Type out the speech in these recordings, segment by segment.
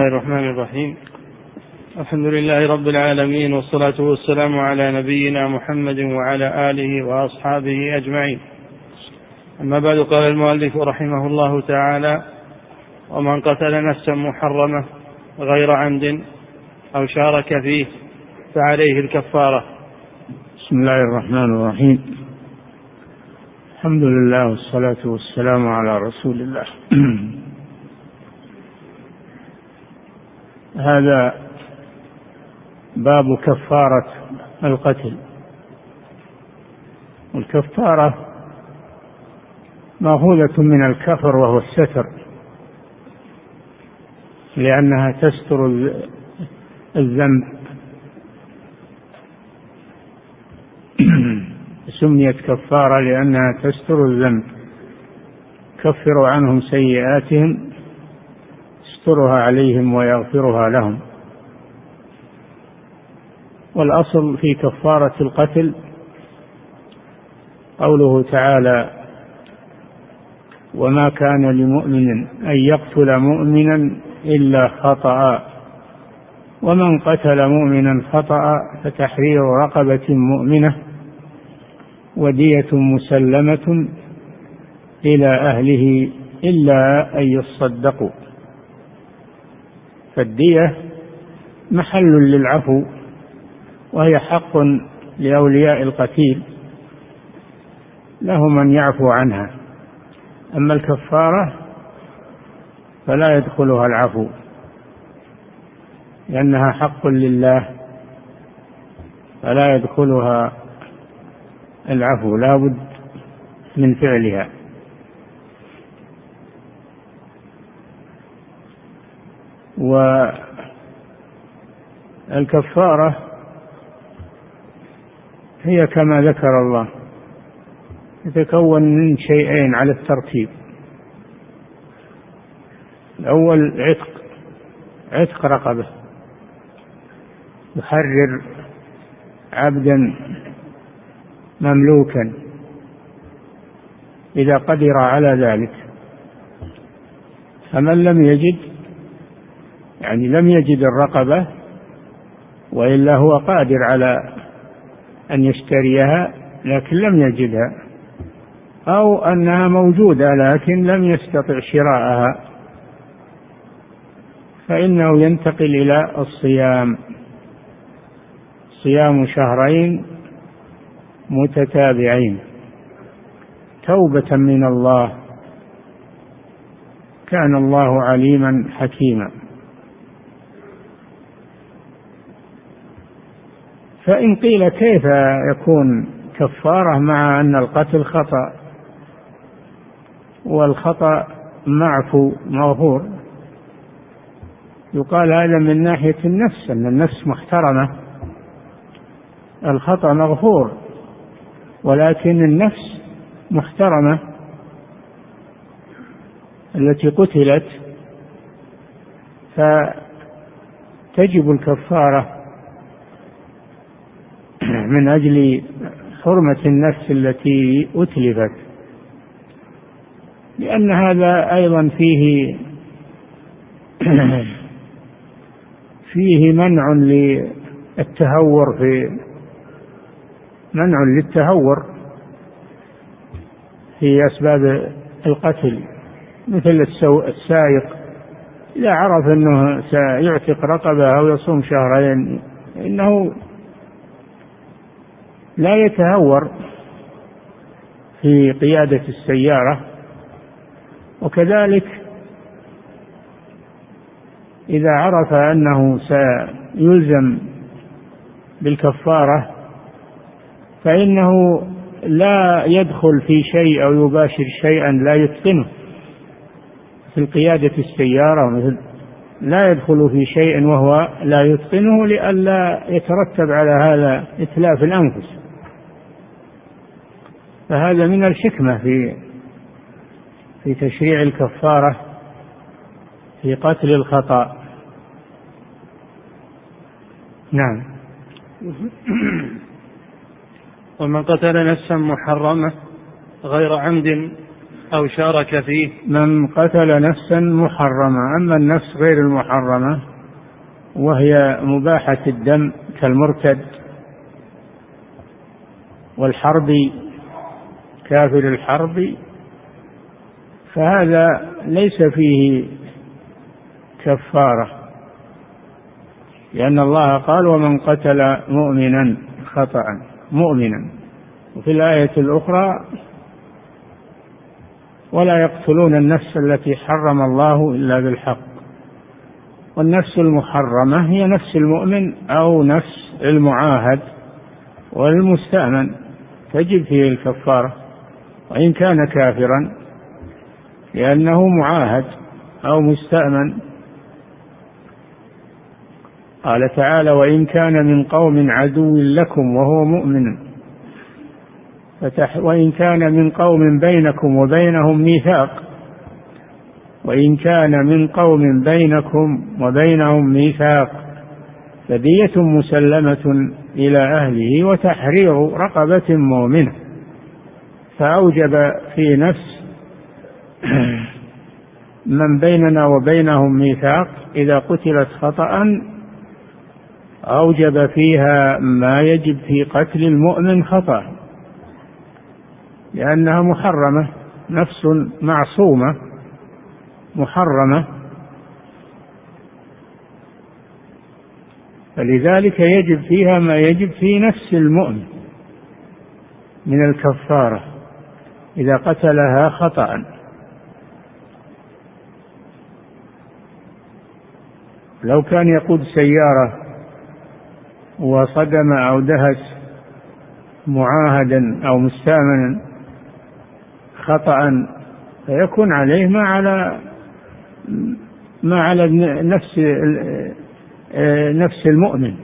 الله الرحمن الرحيم. الحمد لله رب العالمين والصلاة والسلام على نبينا محمد وعلى آله وأصحابه أجمعين. أما بعد قال المؤلف رحمه الله تعالى ومن قتل نفسا محرمة غير عمد أو شارك فيه فعليه الكفارة. بسم الله الرحمن الرحيم. الحمد لله والصلاة والسلام على رسول الله. هذا باب كفارة القتل. الكفارة مأخوذة من الكفر وهو الستر لأنها تستر الذنب. سميت كفارة لأنها تستر الذنب. كفر عنهم سيئاتهم يسترها عليهم ويغفرها لهم. والأصل في كفارة القتل قوله تعالى وما كان لمؤمن أن يقتل مؤمنا إلا خطأ ومن قتل مؤمنا خطأ فتحرير رقبة مؤمنة ودية مسلمة إلى أهله إلا أن يصدقوا. فالدية محل للعفو وهي حق لأولياء القتيل له من يعفو عنها. أما الكفارة فلا يدخلها العفو لأنها حق لله فلا يدخلها العفو لا بد من فعلها. والكفارة هي كما ذكر الله تتكون من شيئين على الترتيب. الأول عتق عتق رقبة. يحرر عبدا مملوكا إذا قدر على ذلك. فمن لم يجد يعني لم يجد الرقبة وإلا هو قادر على أن يشتريها لكن لم يجدها أو أنها موجودة لكن لم يستطع شراءها. فإنه ينتقل إلى الصيام. صيام شهرين متتابعين. توبة من الله. كان الله عليما حكيما. فإن قيل كيف يكون كفارة مع أن القتل خطأ؟ والخطأ معفو مغفور يقال هذا من ناحية النفس أن النفس محترمة. الخطأ مغفور ولكن النفس محترمة. التي قتلت فتجب الكفارة من أجل حرمة النفس التي أتلفت. لأن هذا أيضا فيه فيه منع للتهور في منع للتهور في أسباب القتل مثل السائق. إذا عرف أنه سيعتق رقبة أو يصوم شهرين إنه لا يتهور في قيادة السيارة وكذلك إذا عرف أنه سيلزم بالكفارة فإنه لا يدخل في شيء أو يباشر شيئا لا يتقنه. مثل قيادة السيارة مثل لا يدخل في شيء وهو لا يتقنه لئلا يترتب على هذا إتلاف الأنفس. فهذا من الحكمة في في تشريع الكفارة في قتل الخطأ. نعم. ومن قتل نفسا محرمة غير عمد أو شارك فيه. من قتل نفسا محرمة أما النفس غير المحرمة وهي مباحة الدم كالمرتد والحرب كافر الحرب فهذا ليس فيه كفارة لأن الله قال ومن قتل مؤمنا خطأ مؤمنا. وفي الآية الأخرى ولا يقتلون النفس التي حرم الله إلا بالحق. والنفس المحرمة هي نفس المؤمن أو نفس المعاهد والمستأمن تجب فيه الكفارة. وإن كان كافرا لأنه معاهد أو مستأمن. قال تعالى وإن كان من قوم عدو لكم وهو مؤمن فتح وإن كان من قوم بينكم وبينهم ميثاق. وإن كان من قوم بينكم وبينهم ميثاق فدية مسلمة إلى أهله وتحرير رقبة مؤمنة. فأوجب في نفس من بيننا وبينهم ميثاق إذا قتلت خطأ أوجب فيها ما يجب في قتل المؤمن خطأ لأنها محرمة نفس معصومة محرمة. فلذلك يجب فيها ما يجب في نفس المؤمن من الكفارة. إذا قتلها خطأ. لو كان يقود سيارة وصدم أو دهس معاهدا أو مستأمنا خطأ فيكون عليه ما على ما على نفس نفس المؤمن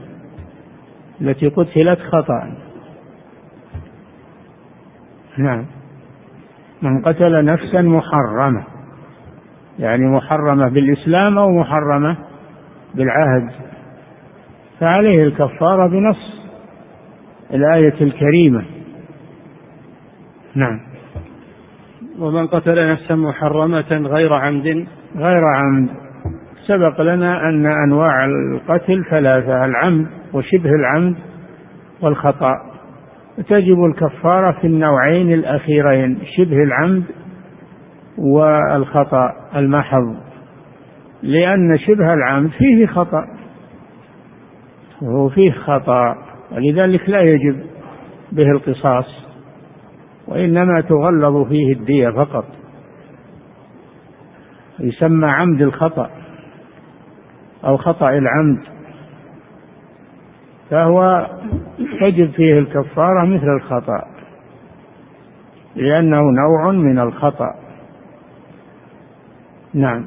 التي قتلت خطأ. نعم. من قتل نفسا محرمة. يعني محرمة بالإسلام أو محرمة بالعهد. فعليه الكفارة بنص الآية الكريمة. نعم. ومن قتل نفسا محرمة غير عمد. غير عمد. سبق لنا أن أنواع القتل ثلاثة العمد وشبه العمد والخطأ. تجب الكفارة في النوعين الأخيرين شبه العمد والخطأ المحض. لأن شبه العمد فيه خطأ. وهو فيه خطأ. ولذلك لا يجب به القصاص. وإنما تغلظ فيه الدية فقط. يسمى عمد الخطأ أو خطأ العمد. فهو تجب فيه الكفارة مثل الخطأ لأنه نوع من الخطأ. نعم.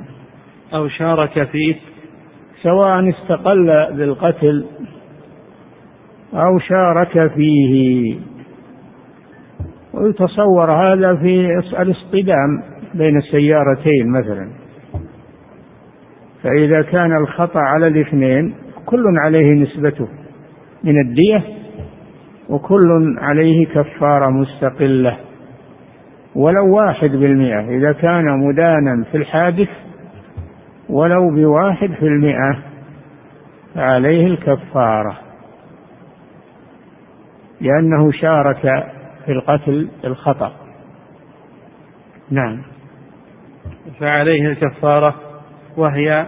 أو شارك فيه. سواء استقل بالقتل أو شارك فيه. ويتصور هذا في الاصطدام بين السيارتين مثلا. فإذا كان الخطأ على الاثنين كل عليه نسبته. من الدية وكل عليه كفارة مستقلة. ولو واحد بالمئة إذا كان مدانا في الحادث ولو بواحد في المئة فعليه الكفارة. لأنه شارك في القتل الخطأ. نعم. فعليه الكفارة وهي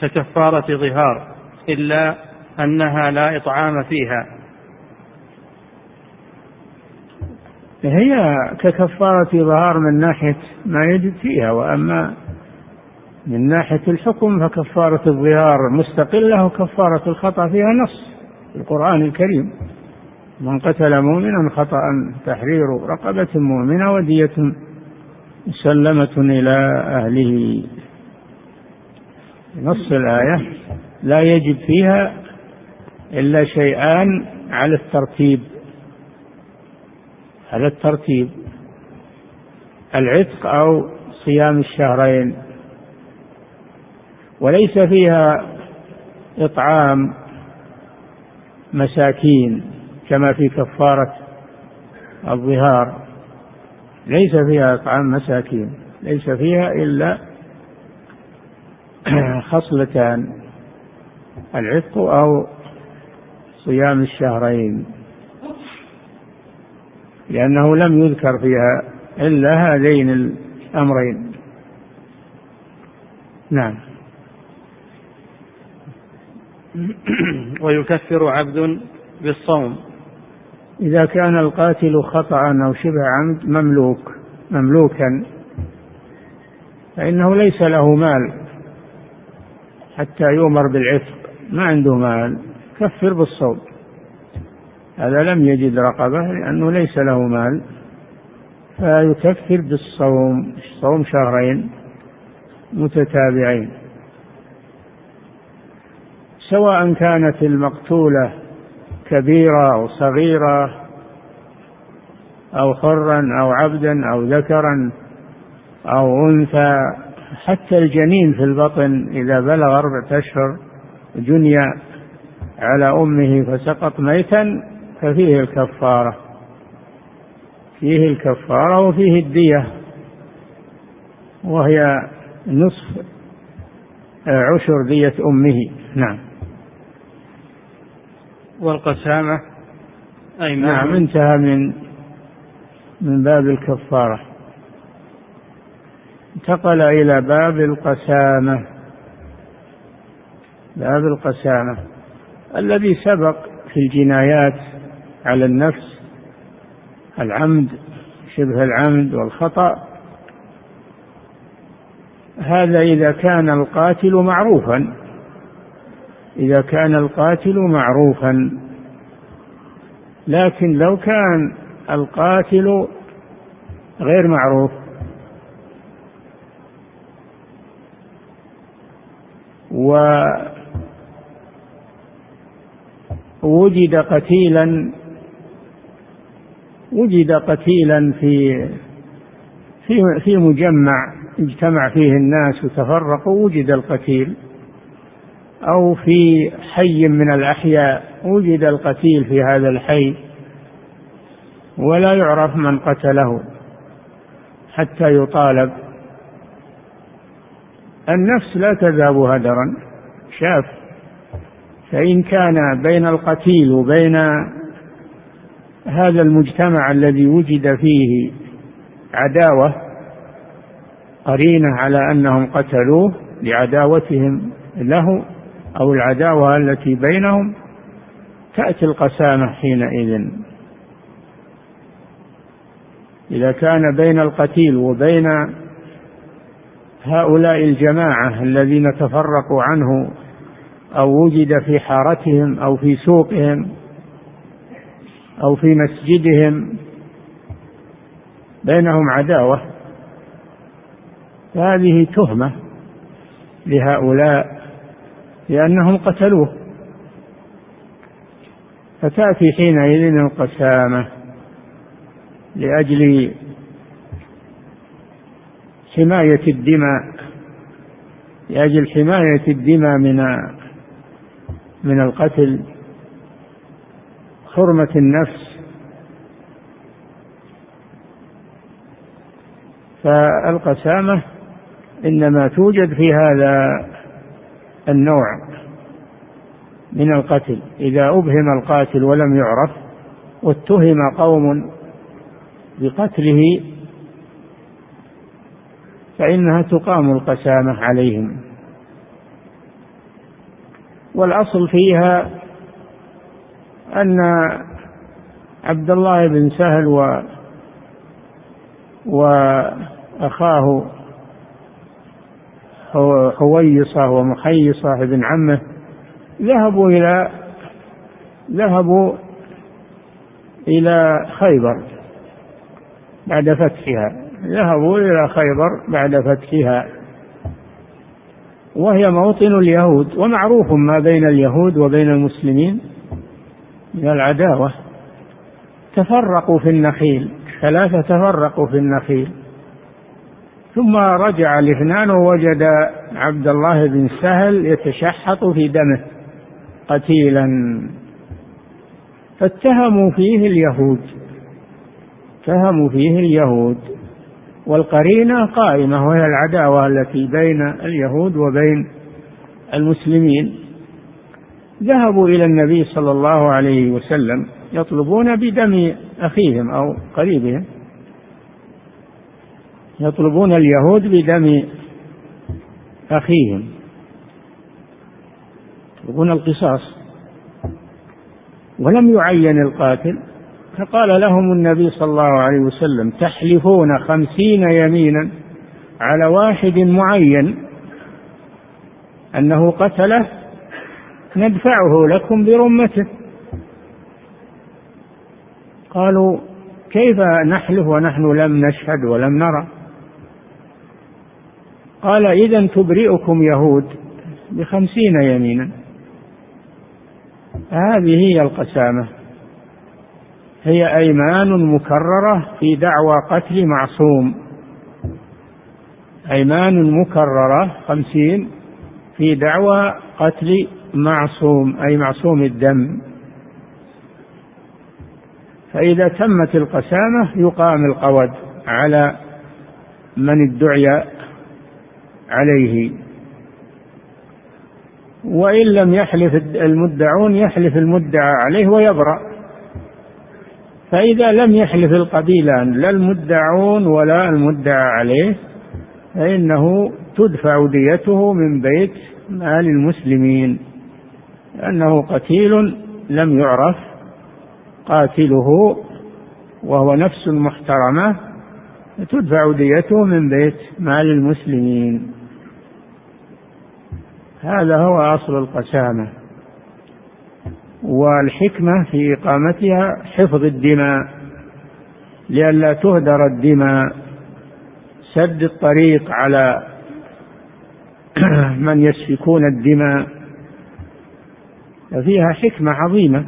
ككفارة ظهار إلا أنها لا إطعام فيها. هي ككفارة ظهار من ناحية ما يجب فيها وأما من ناحية الحكم فكفارة الظهار مستقلة وكفارة الخطأ فيها نص في القرآن الكريم. من قتل مؤمنا خطأ تحرير رقبة مؤمنة ودية مسلمة إلى أهله. نص الآية لا يجب فيها إلا شيئان على الترتيب. على الترتيب. العتق أو صيام الشهرين. وليس فيها إطعام مساكين كما في كفارة الظهار. ليس فيها إطعام مساكين. ليس فيها إلا خصلتان. العتق أو صيام الشهرين. لأنه لم يذكر فيها إلا هذين الأمرين. نعم. ويكفر عبد بالصوم. إذا كان القاتل خطأ أو شبه عمد مملوك مملوكا فإنه ليس له مال حتى يؤمر بالعتق. ما عنده مال. كفر بالصوم. هذا لم يجد رقبة لأنه ليس له مال. فيكفر بالصوم صوم شهرين متتابعين. سواء كانت المقتولة كبيرة أو صغيرة أو حرا أو عبدا أو ذكرا أو أنثى حتى الجنين في البطن إذا بلغ أربعة أشهر جني على أمه فسقط ميتا ففيه الكفارة. فيه الكفارة وفيه الدية. وهي نصف عشر دية أمه. نعم. والقسامة؟ أي نعم انتهى من من باب الكفارة. انتقل إلى باب القسامة. باب القسامة. الذي سبق في الجنايات على النفس العمد شبه العمد والخطأ هذا إذا كان القاتل معروفا إذا كان القاتل معروفا. لكن لو كان القاتل غير معروف ووجد قتيلا وجد قتيلا في في في مجمع اجتمع فيه الناس وتفرقوا وجد القتيل. أو في حي من الأحياء وجد القتيل في هذا الحي. ولا يعرف من قتله حتى يطالب. النفس لا تذهب هدرا شاف. فإن كان بين القتيل وبين هذا المجتمع الذي وجد فيه عداوة قرينة على أنهم قتلوه لعداوتهم له أو العداوة التي بينهم تأتي القسامة حينئذ. إذا كان بين القتيل وبين هؤلاء الجماعة الذين تفرقوا عنه أو وجد في حارتهم أو في سوقهم أو في مسجدهم بينهم عداوة. هذه تهمة لهؤلاء لأنهم قتلوه. فتأتي حينئذ القسامة لأجل حماية الدماء لأجل حماية الدماء من من القتل حرمة النفس. فالقسامة إنما توجد في هذا النوع من القتل. إذا أبهم القاتل ولم يعرف واتهم قوم بقتله فإنها تقام القسامة عليهم. والأصل فيها أن عبد الله بن سهل و وأخاه حويصة ومحيصة ابن عمه ذهبوا إلى ذهبوا إلى خيبر بعد فتحها. ذهبوا إلى خيبر بعد فتحها. وهي موطن اليهود ومعروف ما بين اليهود وبين المسلمين من العداوة. تفرقوا في النخيل ثلاثة تفرقوا في النخيل. ثم رجع الاثنان ووجد عبد الله بن سهل يتشحط في دمه قتيلا. فاتهموا فيه اليهود اتهموا فيه اليهود. والقرينة قائمة وهي العداوة التي بين اليهود وبين المسلمين. ذهبوا إلى النبي صلى الله عليه وسلم يطلبون بدم أخيهم أو قريبهم. يطلبون اليهود بدم أخيهم. يطلبون القصاص. ولم يعين القاتل. فقال لهم النبي صلى الله عليه وسلم تحلفون خمسين يمينا على واحد معين أنه قتله ندفعه لكم برمته. قالوا كيف نحلف ونحن لم نشهد ولم نرى؟ قال إذا تبرئكم يهود بخمسين يمينا. هذه هي القسامة. هي أيمان مكررة في دعوى قتل معصوم. أيمان مكررة خمسين في دعوى قتل معصوم أي معصوم الدم. فإذا تمت القسامة يقام القود على من ادعي عليه. وإن لم يحلف المدعون يحلف المدعى عليه ويبرأ. فإذا لم يحلف القبيلان لا المدعون ولا المدعى عليه فإنه تدفع ديته من بيت مال المسلمين. لأنه قتيل لم يعرف قاتله وهو نفس محترمة تدفع ديته من بيت مال المسلمين. هذا هو أصل القسامة. والحكمة في إقامتها حفظ الدماء لئلا تهدر الدماء. سد الطريق على من يسفكون الدماء. فيها حكمة عظيمة.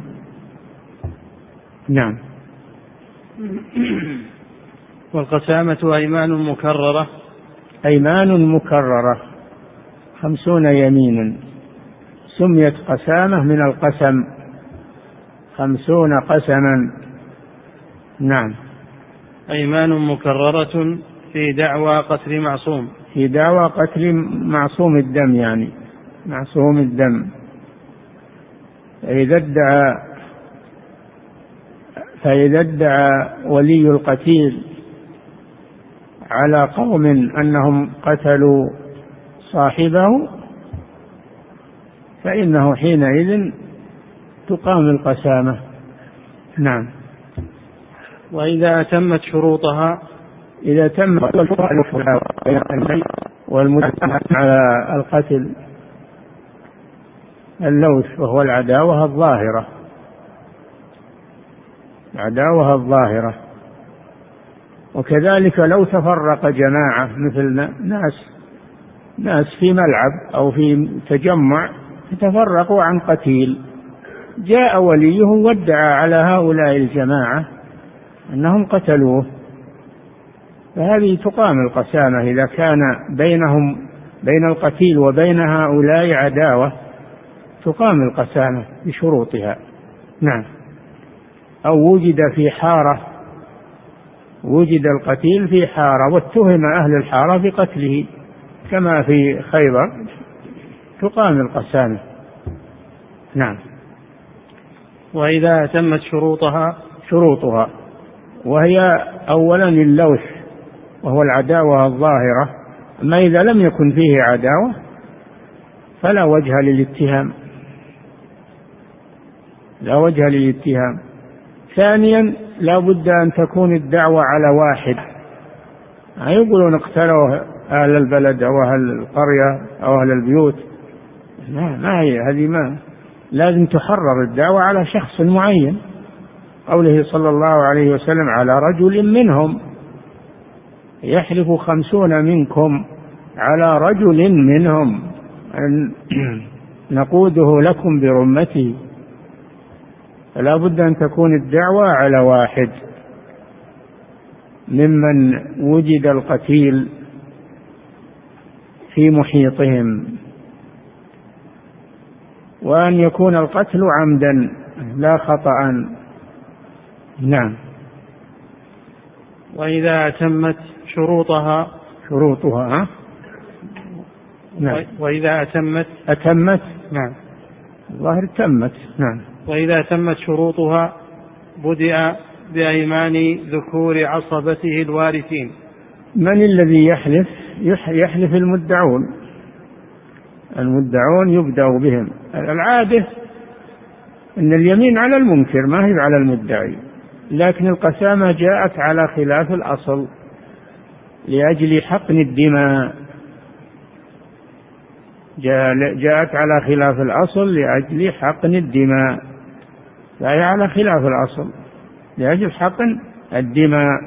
نعم. والقسامة أيمان مكررة. أيمان مكررة. خمسون يمينا. سميت قسامة من القسم. خمسون قسما. نعم. أيمان مكررة في دعوى قتل معصوم. في دعوى قتل معصوم الدم يعني معصوم الدم. فإذا ادعى فإذا ادعى ولي القتيل على قوم أنهم قتلوا صاحبه فإنه حينئذ تقام القسامة. نعم. وإذا أتمت شروطها إذا تم والمجتمع على القتل اللوث وهو العداوة الظاهرة. العداوة الظاهرة. وكذلك لو تفرق جماعة مثل ناس ناس في ملعب أو في تجمع تفرقوا عن قتيل. جاء وليهم وادعى على هؤلاء الجماعة أنهم قتلوه. فهذه تقام القسامة إذا كان بينهم بين القتيل وبين هؤلاء عداوة تقام القسامة بشروطها. نعم. أو وجد في حارة وجد القتيل في حارة واتهم أهل الحارة بقتله. كما في خيبر تقام القسامة. نعم. وإذا أتمت شروطها شروطها. وهي أولا اللوث وهو العداوة الظاهرة. أما إذا لم يكن فيه عداوة فلا وجه للاتهام. لا وجه للاتهام. ثانيا لا بد أن تكون الدعوة على واحد. ما يقولون اقتلوا أهل البلد أو أهل القرية أو أهل البيوت. لا ما هي هذه ما لازم تحرر الدعوة على شخص معين. قوله صلى الله عليه وسلم على رجل منهم يحلف خمسون منكم على رجل منهم. أن نقوده لكم برمته فلا بد أن تكون الدعوة على واحد. ممن وجد القتيل في محيطهم. وأن يكون القتل عمدا لا خطأ. نعم. وإذا أتمت شروطها شروطها نعم. وإذا أتمت أتمت؟ نعم. الظاهر تمت نعم. وإذا تمت شروطها بدأ بأيمان ذكور عصبته الوارثين. من الذي يحلف؟ يحلف المدعون. المدعون يبدأ بهم. العادة أن اليمين على المنكر ما هي على المدعي لكن القسامة جاءت على خلاف الأصل لأجل حقن الدماء. جاءت على خلاف الأصل لأجل حقن الدماء. فهي على خلاف الأصل لأجل حقن الدماء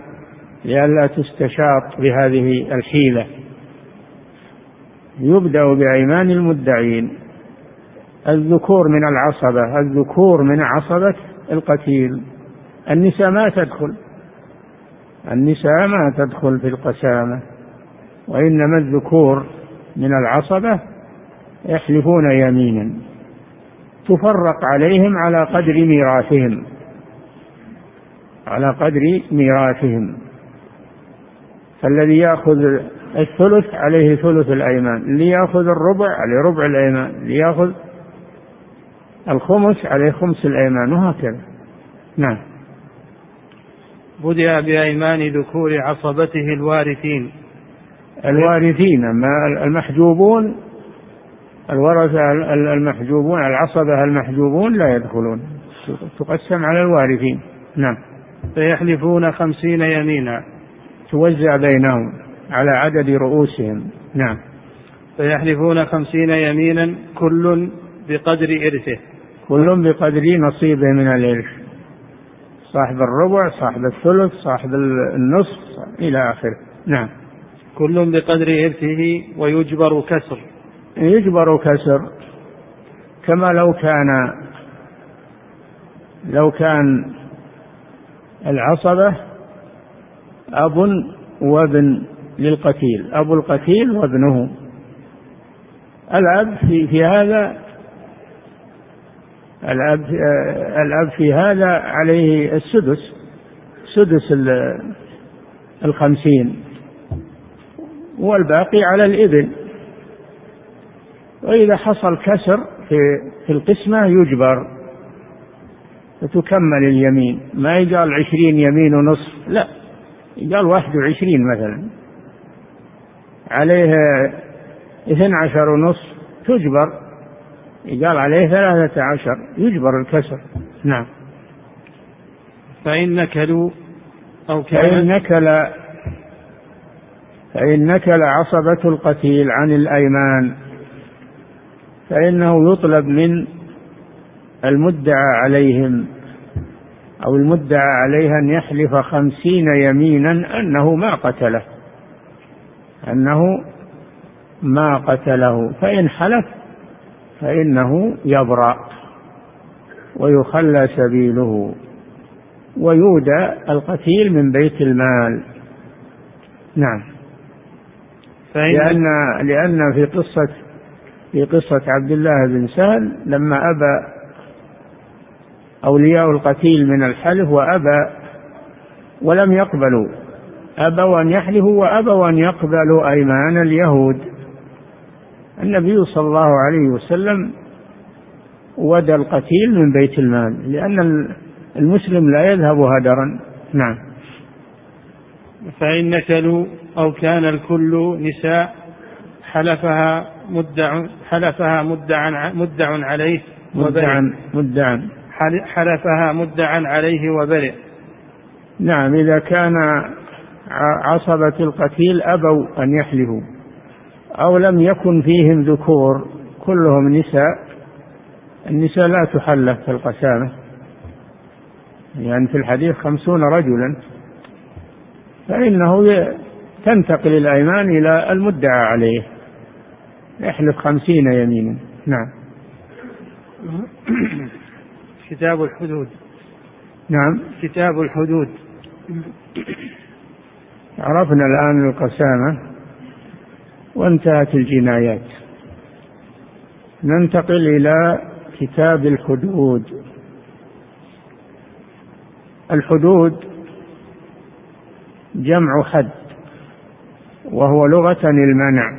لئلا تستشاط بهذه الحيلة. يبدأ بأيمان المدعين. الذكور من العصبة الذكور من عصبة القتيل. النساء ما تدخل. النساء ما تدخل في القسامة. وإنما الذكور من العصبة يحلفون يمينا. تفرق عليهم على قدر ميراثهم. على قدر ميراثهم. فالذي يأخذ الثلث عليه ثلث الأيمان اللي يأخذ الربع عليه ربع الأيمان اللي يأخذ الخمس عليه خمس الأيمان وهكذا. نعم. بدأ بأيمان ذكور عصبته الوارثين. الوارثين أما المحجوبون الورثة المحجوبون العصبة المحجوبون لا يدخلون. تقسم على الوارثين. نعم. فيحلفون خمسين يمينا. توزع بينهم. على عدد رؤوسهم. نعم. فيحلفون خمسين يمينا كل بقدر إرثه. كل بقدر نصيبه من الإرث. صاحب الربع صاحب الثلث صاحب النصف إلى آخره. نعم. كل بقدر إرثه ويجبر كسر. يجبر كسر. كما لو كان لو كان العصبة أب وابن للقتيل أبو القتيل وابنه. الأب في, في هذا الأب الأب في هذا عليه السدس سدس الخمسين والباقي على الإبن وإذا حصل كسر في في القسمة يجبر فتكمل اليمين. ما يقال عشرين يمين ونصف لا يقال واحد وعشرين مثلا. عليه اثنى عشر ونصف تجبر. يقال عليه ثلاثة عشر يجبر الكسر. نعم. فإن نكلوا أو فإن نكل فإن نكل عصبة القتيل عن الأيمان فإنه يطلب من المدعى عليهم أو المدعى عليها أن يحلف خمسين يمينا أنه ما قتله. أنه ما قتله فإن حلف فإنه يبرأ ويخلى سبيله ويودى القتيل من بيت المال. نعم. لأن لأن في قصة في قصة عبد الله بن سهل لما أبى أولياء القتيل من الحلف وأبى ولم يقبلوا. أبوا أن يحلفوا وأبوا أن يقبلوا أيمان اليهود. النبي صلى الله عليه وسلم ودى القتيل من بيت المال لأن المسلم لا يذهب هدرا. نعم. فإن نكلوا أو كان الكل نساء حلفها مدع حلفها مدعا مدع عليه مدعا مدعا. حلفها مدعا عليه وبرئ. نعم إذا كان عصبة القتيل أبوا أن يحلفوا أو لم يكن فيهم ذكور كلهم نساء النساء لا تحلف في القسامة يعني في الحديث خمسون رجلا فإنه تنتقل الأيمان إلى المدعى عليه يحلف خمسين يمينا. نعم. كتاب الحدود. نعم. كتاب الحدود. عرفنا الآن القسامة وانتهت الجنايات. ننتقل إلى كتاب الحدود. الحدود جمع حد وهو لغة المنع.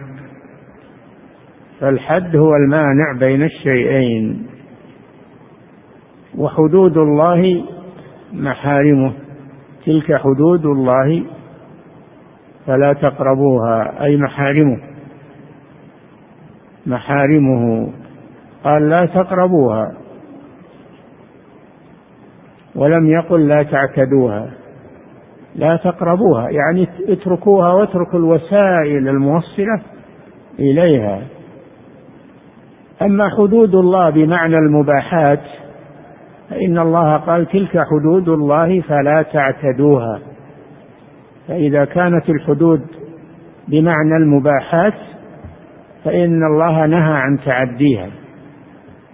فالحد هو المانع بين الشيئين. وحدود الله محارمه. تلك حدود الله فلا تقربوها أي محارمه. محارمه. قال لا تقربوها. ولم يقل لا تعتدوها. لا تقربوها يعني اتركوها واتركوا الوسائل الموصلة إليها. أما حدود الله بمعنى المباحات فإن الله قال تلك حدود الله فلا تعتدوها. فإذا كانت الحدود بمعنى المباحات فإن الله نهى عن تعديها.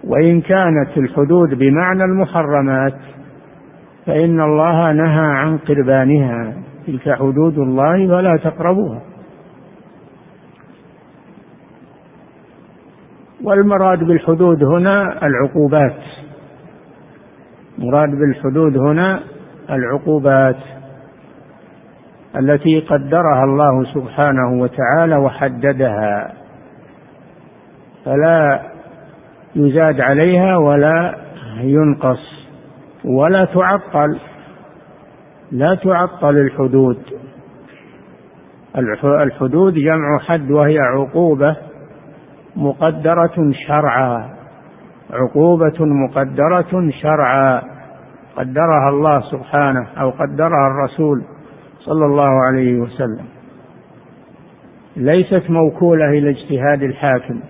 وإن كانت الحدود بمعنى المحرمات فإن الله نهى عن قربانها. تلك حدود الله فلا تقربوها. والمراد بالحدود هنا العقوبات. مراد بالحدود هنا العقوبات. التي قدرها الله سبحانه وتعالى وحددها. فلا يزاد عليها ولا ينقص ولا تعطل. لا تعطل الحدود. الحدود جمع حد وهي عقوبة مقدرة شرعا. عقوبة مقدرة شرعا. قدرها الله سبحانه أو قدرها الرسول. صلى الله عليه وسلم. ليست موكولة إلى اجتهاد الحاكم.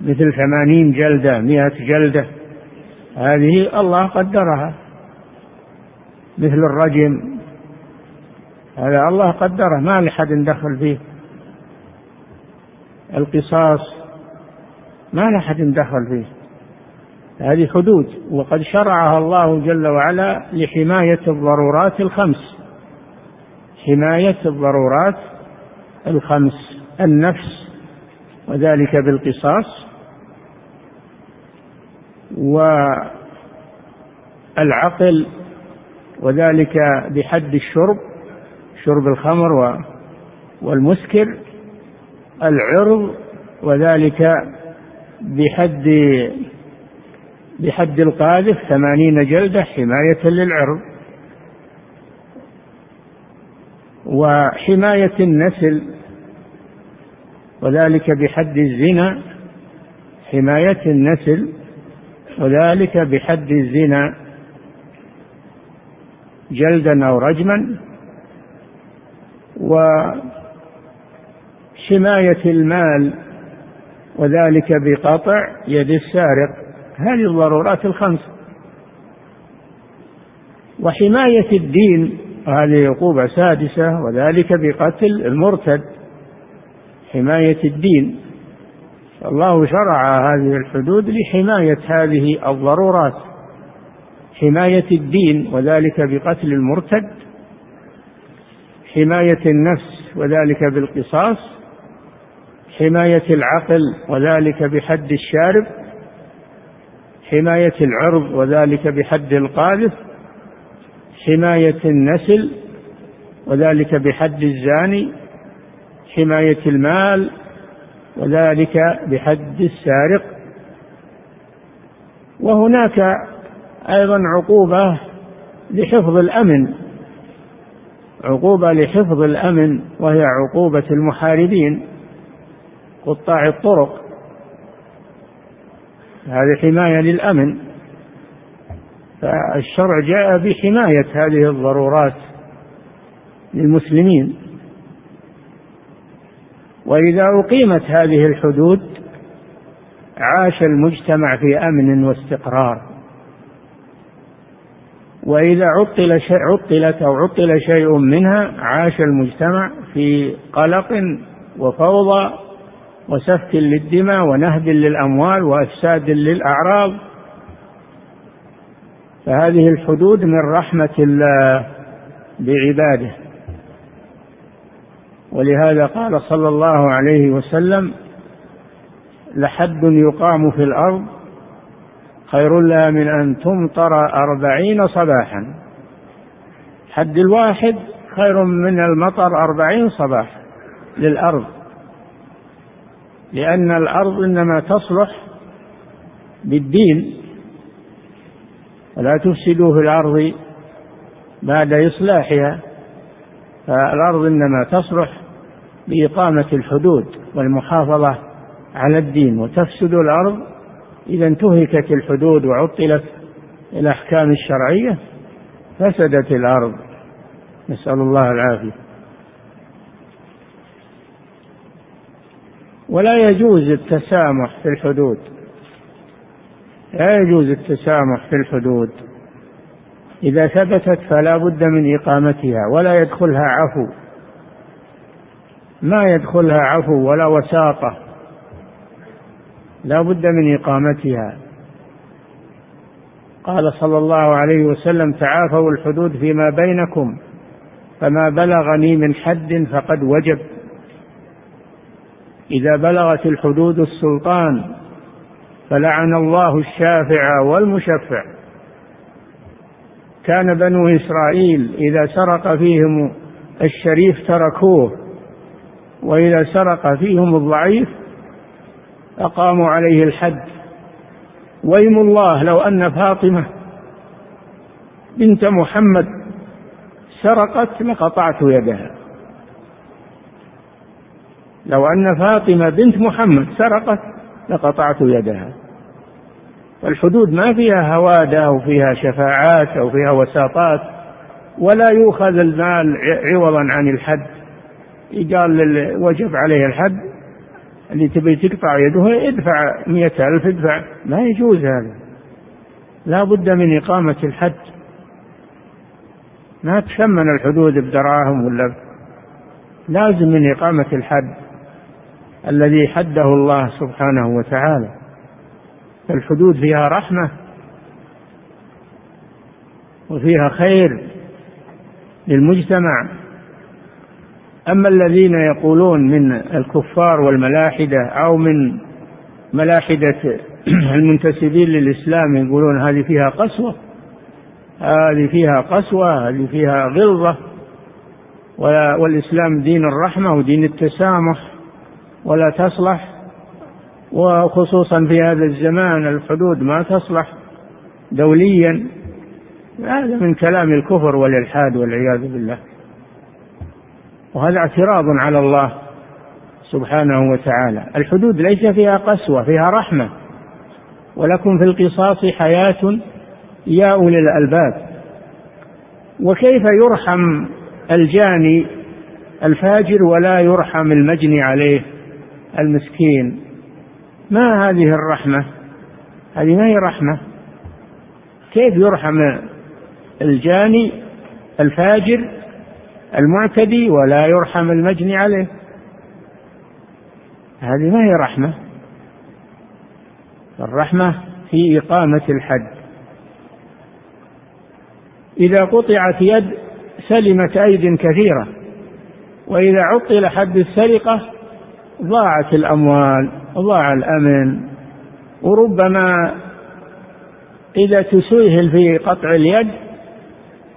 مثل ثمانين جلدة مئة جلدة. هذه الله قدرها. مثل الرجم. هذا الله قدره. ما لحد دخل فيه. القصاص. ما لحد دخل فيه. هذه حدود وقد شرعها الله جل وعلا لحماية الضرورات الخمس. حماية الضرورات الخمس النفس وذلك بالقصاص والعقل وذلك بحد الشرب شرب الخمر والمسكر العرض وذلك بحد بحد القاذف ثمانين جلدة حماية للعرض. وحماية النسل وذلك بحد الزنا. حماية النسل وذلك بحد الزنا. جلدا أو رجما. و حماية المال وذلك بقطع يد السارق. هذه الضرورات الخمس. وحماية الدين هذه عقوبة سادسة وذلك بقتل المرتد. حماية الدين. الله شرع هذه الحدود لحماية هذه الضرورات. حماية الدين وذلك بقتل المرتد. حماية النفس وذلك بالقصاص. حماية العقل وذلك بحد الشارب. حماية العرض وذلك بحد القاذف حماية النسل وذلك بحد الزاني حماية المال وذلك بحد السارق. وهناك أيضا عقوبة لحفظ الأمن عقوبة لحفظ الأمن وهي عقوبة المحاربين قطاع الطرق. هذه حماية للأمن. فالشرع جاء بحماية هذه الضرورات للمسلمين. وإذا أقيمت هذه الحدود عاش المجتمع في أمن واستقرار. وإذا عطل عطلت أو عطل شيء منها عاش المجتمع في قلق وفوضى وسفك للدماء ونهب للأموال وإفساد للأعراض. فهذه الحدود من رحمة الله بعباده. ولهذا قال صلى الله عليه وسلم لحد يقام في الأرض خير لها من أن تمطر أربعين صباحا. حد الواحد خير من المطر أربعين صباح للأرض. لأن الأرض إنما تصلح بالدين ولا تفسدوا في الأرض بعد إصلاحها فالأرض إنما تصلح بإقامة الحدود والمحافظة على الدين وتفسد الأرض إذا انتهكت الحدود وعطلت الأحكام الشرعية فسدت الأرض. نسأل الله العافية. ولا يجوز التسامح في الحدود. لا يجوز التسامح في الحدود. إذا ثبتت فلا بد من إقامتها ولا يدخلها عفو. ما يدخلها عفو ولا وساطة لا بد من إقامتها. قال صلى الله عليه وسلم تعافوا الحدود فيما بينكم فما بلغني من حد فقد وجب. إذا بلغت الحدود السلطان فلعن الله الشافع والمشفع. كان بنو إسرائيل إذا سرق فيهم الشريف تركوه وإذا سرق فيهم الضعيف أقاموا عليه الحد. ويم الله لو أن فاطمة بنت محمد سرقت لقطعت يدها. لو أن فاطمة بنت محمد سرقت لقطعت يدها. الحدود ما فيها هوادة أو فيها شفاعات أو فيها وساطات ولا يؤخذ المال عوضا عن الحد. قال وجب عليه الحد. اللي تبي تقطع يده ادفع مئة ألف ادفع. ما يجوز هذا. لا بد من إقامة الحد. ما تشمن الحدود بدراهم ولا لازم من إقامة الحد. الذي حده الله سبحانه وتعالى. الحدود فيها رحمة وفيها خير للمجتمع. أما الذين يقولون من الكفار والملاحدة أو من ملاحدة المنتسبين للإسلام يقولون هذه فيها قسوة هذه فيها قسوة هذه فيها غلظة. والإسلام دين الرحمة ودين التسامح. ولا تصلح وخصوصا في هذا الزمان الحدود ما تصلح دوليا هذا من كلام الكفر والإلحاد والعياذ بالله. وهذا اعتراض على الله سبحانه وتعالى. الحدود ليس فيها قسوة فيها رحمة. ولكم في القصاص حياة يا أولي الألباب. وكيف يرحم الجاني الفاجر ولا يرحم المجني عليه؟ المسكين. ما هذه الرحمة؟ هذه ما هي رحمة. كيف يرحم الجاني الفاجر المعتدي ولا يرحم المجني عليه؟ هذه ما هي رحمة. الرحمة في إقامة الحد. إذا قطعت يد سلمت أيد كثيرة وإذا عطل حد السرقة ضاعت الأموال ضاع الأمن. وربما إذا تسهل في قطع اليد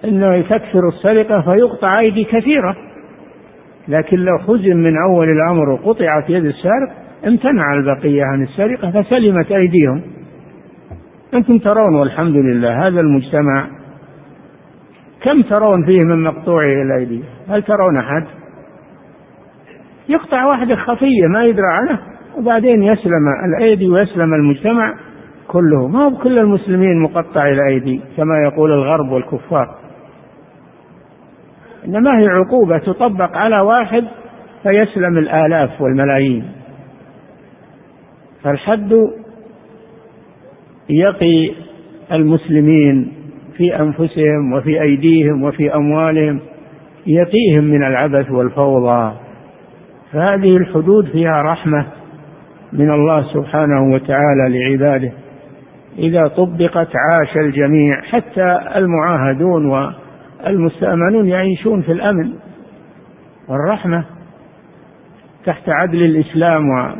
إنه تكثر السرقة فيقطع أيدي كثيرة. لكن لو خزن من أول الأمر وقطعت يد السارق امتنع البقية عن السرقة فسلمت أيديهم. أنتم ترون والحمد لله هذا المجتمع. كم ترون فيه من مقطوع الايدي هل ترون أحد؟ يقطع واحدة خفيه ما يدرى عنه وبعدين يسلم الأيدي ويسلم المجتمع كله. ما هو كل المسلمين مقطع الأيدي كما يقول الغرب والكفار. إنما هي عقوبة تطبق على واحد فيسلم الآلاف والملايين. فالحد يقي المسلمين في أنفسهم وفي أيديهم وفي أموالهم يقيهم من العبث والفوضى. فهذه الحدود فيها رحمة من الله سبحانه وتعالى لعباده. إذا طبقت عاش الجميع حتى المعاهدون المستأمنون يعيشون في الأمن والرحمة تحت عدل الإسلام و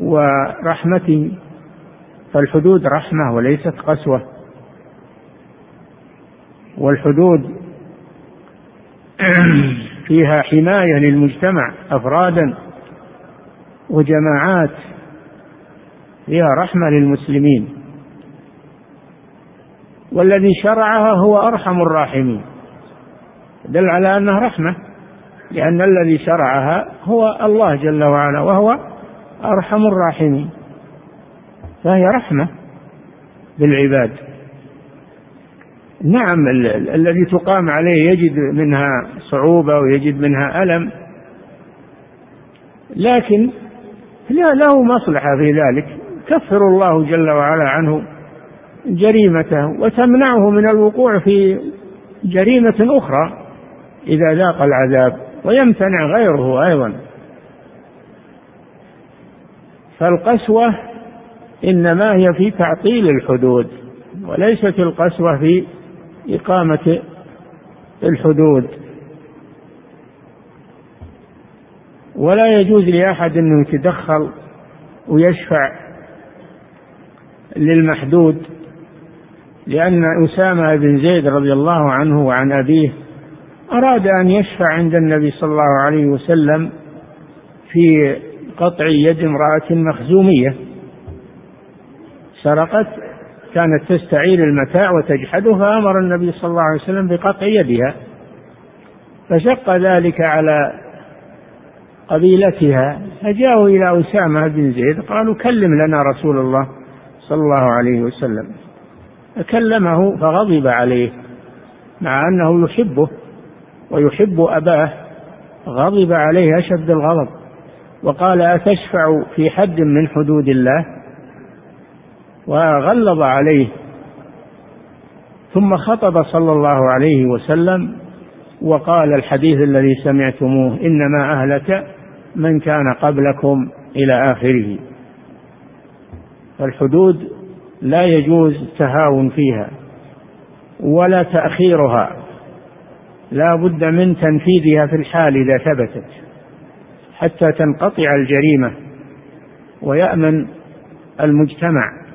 ورحمته فالحدود رحمة وليست قسوة. والحدود فيها حماية للمجتمع أفرادا وجماعات فيها رحمة للمسلمين. والذي شرعها هو أرحم الراحمين. دل على أنها رحمة لأن الذي شرعها هو الله جل وعلا وهو أرحم الراحمين. فهي رحمة بالعباد. نعم الذي تقام عليه يجد منها صعوبة ويجد منها ألم. لكن له مصلحة في ذلك. كفر الله جل وعلا عنه جريمته وتمنعه من الوقوع في جريمة أخرى إذا ذاق العذاب ويمتنع غيره أيضا. فالقسوة إنما هي في تعطيل الحدود وليست القسوة في إقامة الحدود. ولا يجوز لأحد أنه يتدخل ويشفع للمحدود لأن أسامة بن زيد رضي الله عنه وعن أبيه أراد أن يشفع عند النبي صلى الله عليه وسلم في قطع يد امرأة مخزومية. سرقت كانت تستعير المتاع وتجحده فأمر النبي صلى الله عليه وسلم بقطع يدها فشق ذلك على قبيلتها فجاءوا إلى أسامة بن زيد قالوا كلم لنا رسول الله صلى الله عليه وسلم فكلمه فغضب عليه مع أنه يحبه ويحب أباه غضب عليه أشد الغضب وقال أتشفع في حد من حدود الله؟ وغلظ عليه. ثم خطب صلى الله عليه وسلم وقال الحديث الذي سمعتموه إنما أهلك من كان قبلكم إلى آخره. فالحدود لا يجوز التهاون فيها ولا تأخيرها. لا بد من تنفيذها في الحال إذا ثبتت حتى تنقطع الجريمة ويأمن المجتمع.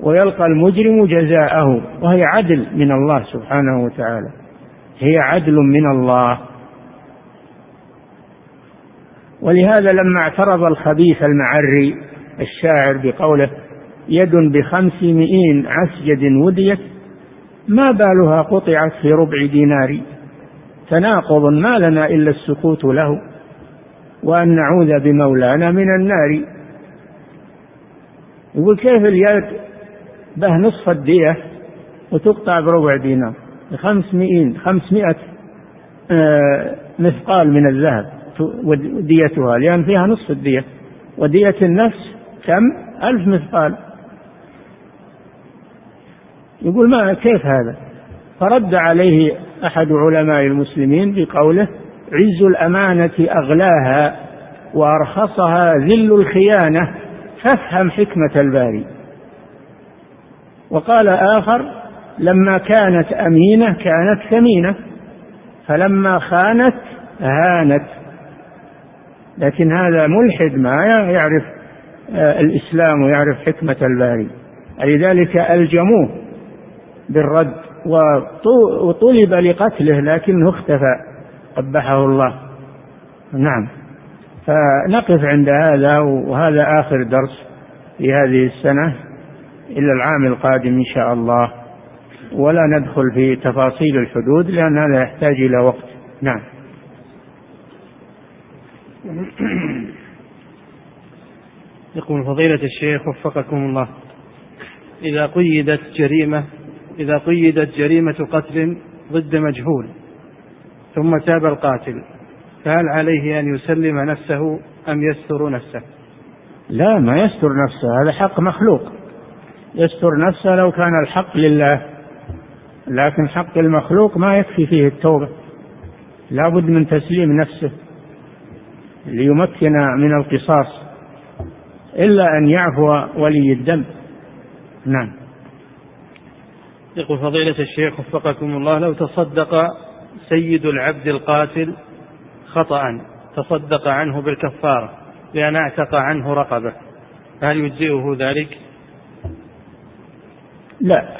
ويلقى المجرم جزاءه وهي عدل من الله سبحانه وتعالى. هي عدل من الله. ولهذا لما اعترض الخبيث المعري الشاعر بقوله يد بخمسمائين عسجد وديت ما بالها قطعت في ربع دينار. تناقض ما لنا إلا السكوت له وأن نعوذ بمولانا من النار. يقول كيف اليد به نصف الدية وتقطع بربع دينار. بخمسمائين خمسمائة آه، مثقال من الذهب وديتها لأن فيها نصف الدية. ودية النفس كم؟ ألف مثقال. يقول ما كيف هذا؟ فرد عليه أحد علماء المسلمين بقوله عز الأمانة أغلاها وأرخصها ذل الخيانة. فافهم حكمة الباري. وقال آخر لما كانت أمينة كانت ثمينة فلما خانت هانت. لكن هذا ملحد ما يعرف آه، الإسلام ويعرف حكمة الباري. لذلك ألجموه بالرد وطلب لقتله لكنه اختفى قبحه الله. نعم. فنقف عند هذا وهذا آخر درس في هذه السنة. إلى العام القادم إن شاء الله. ولا ندخل في تفاصيل الحدود لأن هذا يحتاج إلى وقت. نعم. يقول فضيلة الشيخ وفقكم الله. إذا قيدت جريمة إذا قيدت جريمة قتل ضد مجهول ثم تاب القاتل فهل عليه أن يسلم نفسه أم يستر نفسه؟ لا ما يستر نفسه هذا حق مخلوق. يستر نفسه لو كان الحق لله. لكن حق المخلوق ما يكفي فيه التوبة. لا بد من تسليم نفسه ليمكن من القصاص. إلا أن يعفو ولي الدم. نعم. يقول فضيلة الشيخ وفقكم الله لو تصدق سيد العبد القاتل خطأ تصدق عنه بالكفارة لأن اعتق عنه رقبة هل يجزئه ذلك؟ لا.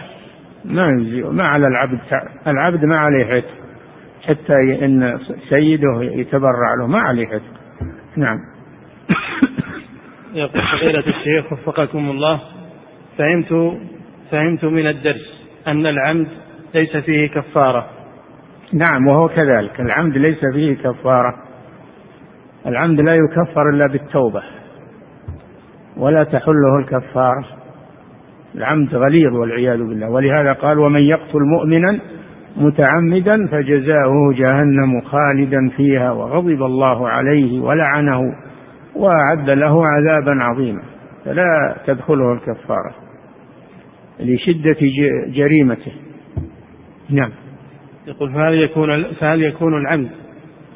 ما ما على العبد العبد ما عليه عتق حتى إن سيده يتبرع له ما عليه عتق نعم. يقول فضيلة الشيخ وفقكم الله فهمت فهمت من الدرس أن العمد ليس فيه كفارة. نعم وهو كذلك. العمد ليس فيه كفارة. العمد لا يكفر إلا بالتوبة ولا تحله الكفارة. العمد غليظ والعياذ بالله. ولهذا قال ومن يقتل مؤمنا متعمدا فجزاؤه جهنم خالدا فيها وغضب الله عليه ولعنه وأعد له عذابا عظيما. فلا تدخله الكفارة لشدة جريمته. نعم. يقول فهل يكون فهل يكون العمد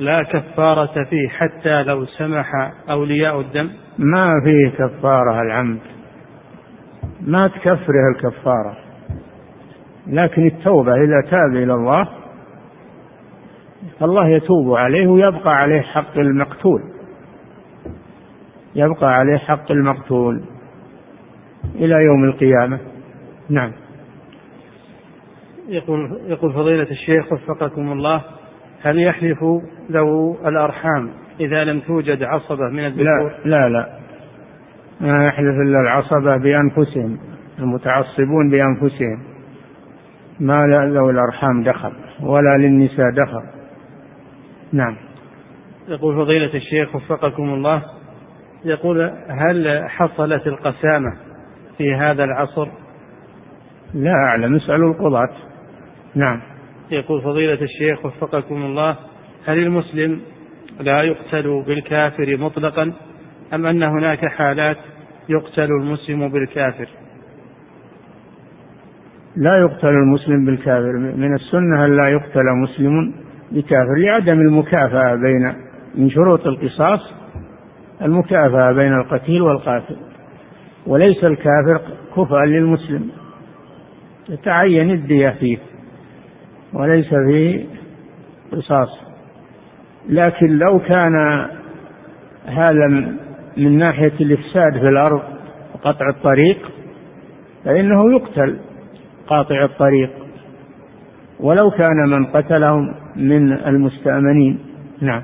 لا كفارة فيه حتى لو سمح أولياء الدم؟ ما فيه كفارة العمد. ما تكفره الكفارة. لكن التوبة إذا تاب إلى الله الله يتوب عليه ويبقى عليه حق المقتول. يبقى عليه حق المقتول إلى يوم القيامة. نعم. يقول يقول فضيلة الشيخ وفقكم الله هل يحلف ذو الأرحام إذا لم توجد عصبة من الذكور؟ لا لا لا. ما يحلف إلا العصبة بأنفسهم المتعصبون بأنفسهم. ما ذوي الأرحام دخل ولا للنساء دخل. نعم. يقول فضيلة الشيخ وفقكم الله يقول هل حصلت القسامة في هذا العصر؟ لا أعلم اسألوا القضاة. نعم. يقول فضيلة الشيخ وفقكم الله هل المسلم لا يقتل بالكافر مطلقا أم أن هناك حالات يقتل المسلم بالكافر. لا يقتل المسلم بالكافر. من السنة أن لا يقتل مسلم بكافر لعدم المكافأة بين من شروط القصاص المكافأة بين القتيل والقاتل. وليس الكافر كفءا للمسلم. يتعين الدية فيه وليس فيه قصاص. لكن لو كان هذا من ناحية الإفساد في الأرض وقطع الطريق فإنه يقتل قاطع الطريق ولو كان من قتلهم من المستأمنين. نعم.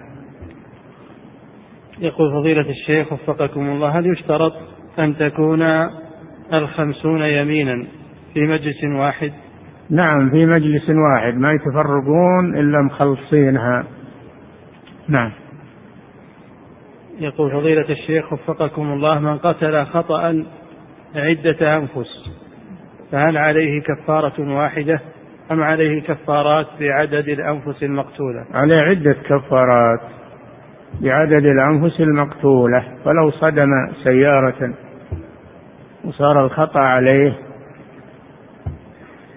يقول فضيلة الشيخ وفقكم الله هل يشترط أن تكون الخمسون يمينا في مجلس واحد؟ نعم في مجلس واحد ما يتفرقون إلا مخلصينها. نعم. يقول فضيلة الشيخ وفقكم الله من قتل خطأ عدة أنفس فهل عليه كفارة واحدة؟ أم عليه كفارات بعدد الأنفس المقتولة؟ عليه عدة كفارات بعدد الأنفس المقتولة فلو صدم سيارة وصار الخطأ عليه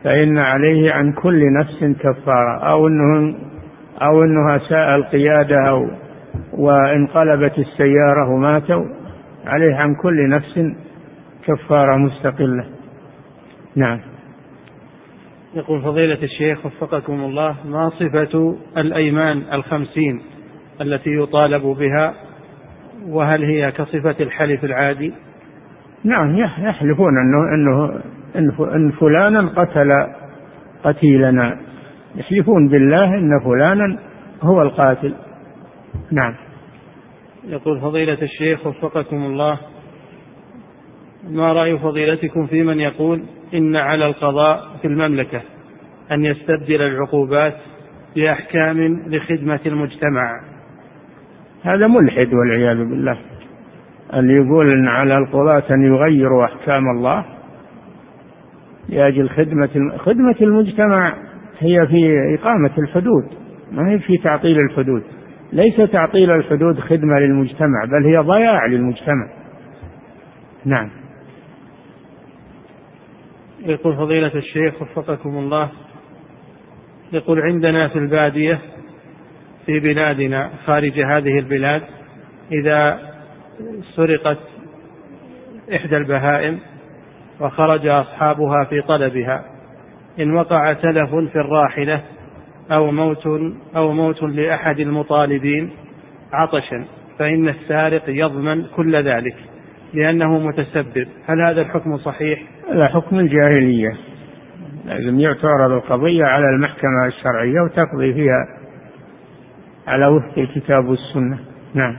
فإن عليه عن كل نفس كفارة أو أنه أو أنه أساء القيادة أو وانقلبت السيارة وماتوا عليه عن كل نفس كفارة مستقلة. نعم. يقول فضيلة الشيخ وفقكم الله ما صفة الأيمان الخمسين التي يطالب بها؟ وهل هي كصفة الحلف العادي؟ نعم يحلفون أنه أنه أن فلانا قتل قتيلنا. يحلفون بالله إن فلانا هو القاتل. نعم. يقول فضيلة الشيخ وفقكم الله. ما رأي فضيلتكم في من يقول إن على القضاء في المملكة أن يستبدل العقوبات بأحكام لخدمة المجتمع؟ هذا ملحد والعياذ بالله. اللي يقول إن على القضاة أن يغيروا أحكام الله لأجل خدمة خدمة المجتمع هي في إقامة الحدود ما هي في تعطيل الحدود. ليس تعطيل الحدود خدمة للمجتمع بل هي ضياع للمجتمع. نعم. يقول فضيلة الشيخ وفقكم الله يقول عندنا في البادية في بلادنا خارج هذه البلاد إذا سرقت إحدى البهائم وخرج أصحابها في طلبها إن وقع تلف في الراحلة أو موت أو موت لأحد المطالبين عطشا فإن السارق يضمن كل ذلك لأنه متسبب. هل هذا الحكم صحيح؟ هذا حكم الجاهلية. لازم تعرض القضية على المحكمة الشرعية وتقضي فيها على وفق الكتاب والسنة. نعم.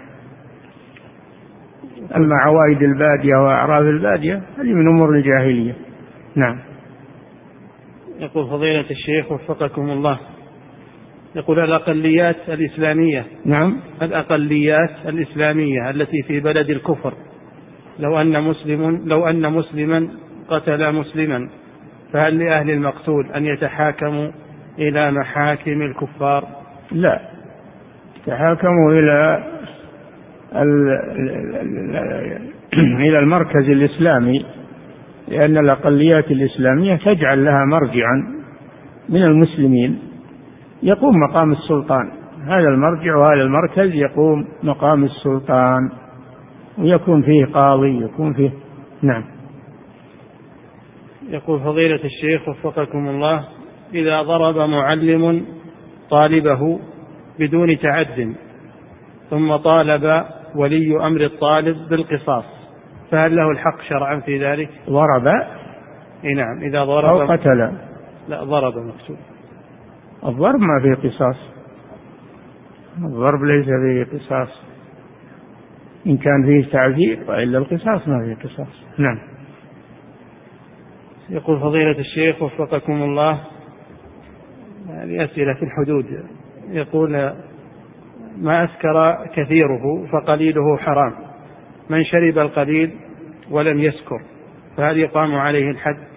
أما عوائد البادية وأعراض البادية هذه من أمور الجاهلية. نعم. يقول فضيلة الشيخ وفقكم الله. يقول الأقليات الإسلامية. نعم. الأقليات الإسلامية التي في بلد الكفر. لو أن مسلم لو أن مسلما قتل مسلما فهل لأهل المقتول أن يتحاكموا إلى محاكم الكفار؟ لا. تحاكموا إلى إلى المركز الإسلامي لأن الأقليات الإسلامية تجعل لها مرجعا من المسلمين. يقوم مقام السلطان. هذا المرجع وهذا المركز يقوم مقام السلطان. ويكون فيه قاضي يكون فيه نعم. يقول فضيلة الشيخ وفقكم الله إذا ضرب معلم طالبه بدون تعد ثم طالب ولي أمر الطالب بالقصاص فهل له الحق شرعا في ذلك؟ ضرب؟ إي نعم إذا ضرب أو قتل. لا ضرب مكتوب الضرب ما فيه قصاص. الضرب ليس فيه قصاص. إن كان فيه تعذير وإلا القصاص ما فيه قصاص. نعم. يقول فضيلة الشيخ وفقكم الله هذه أسئلة في الحدود. يقول ما أسكر كثيره فقليله حرام. من شرب القليل ولم يسكر فهل يقام عليه الحد؟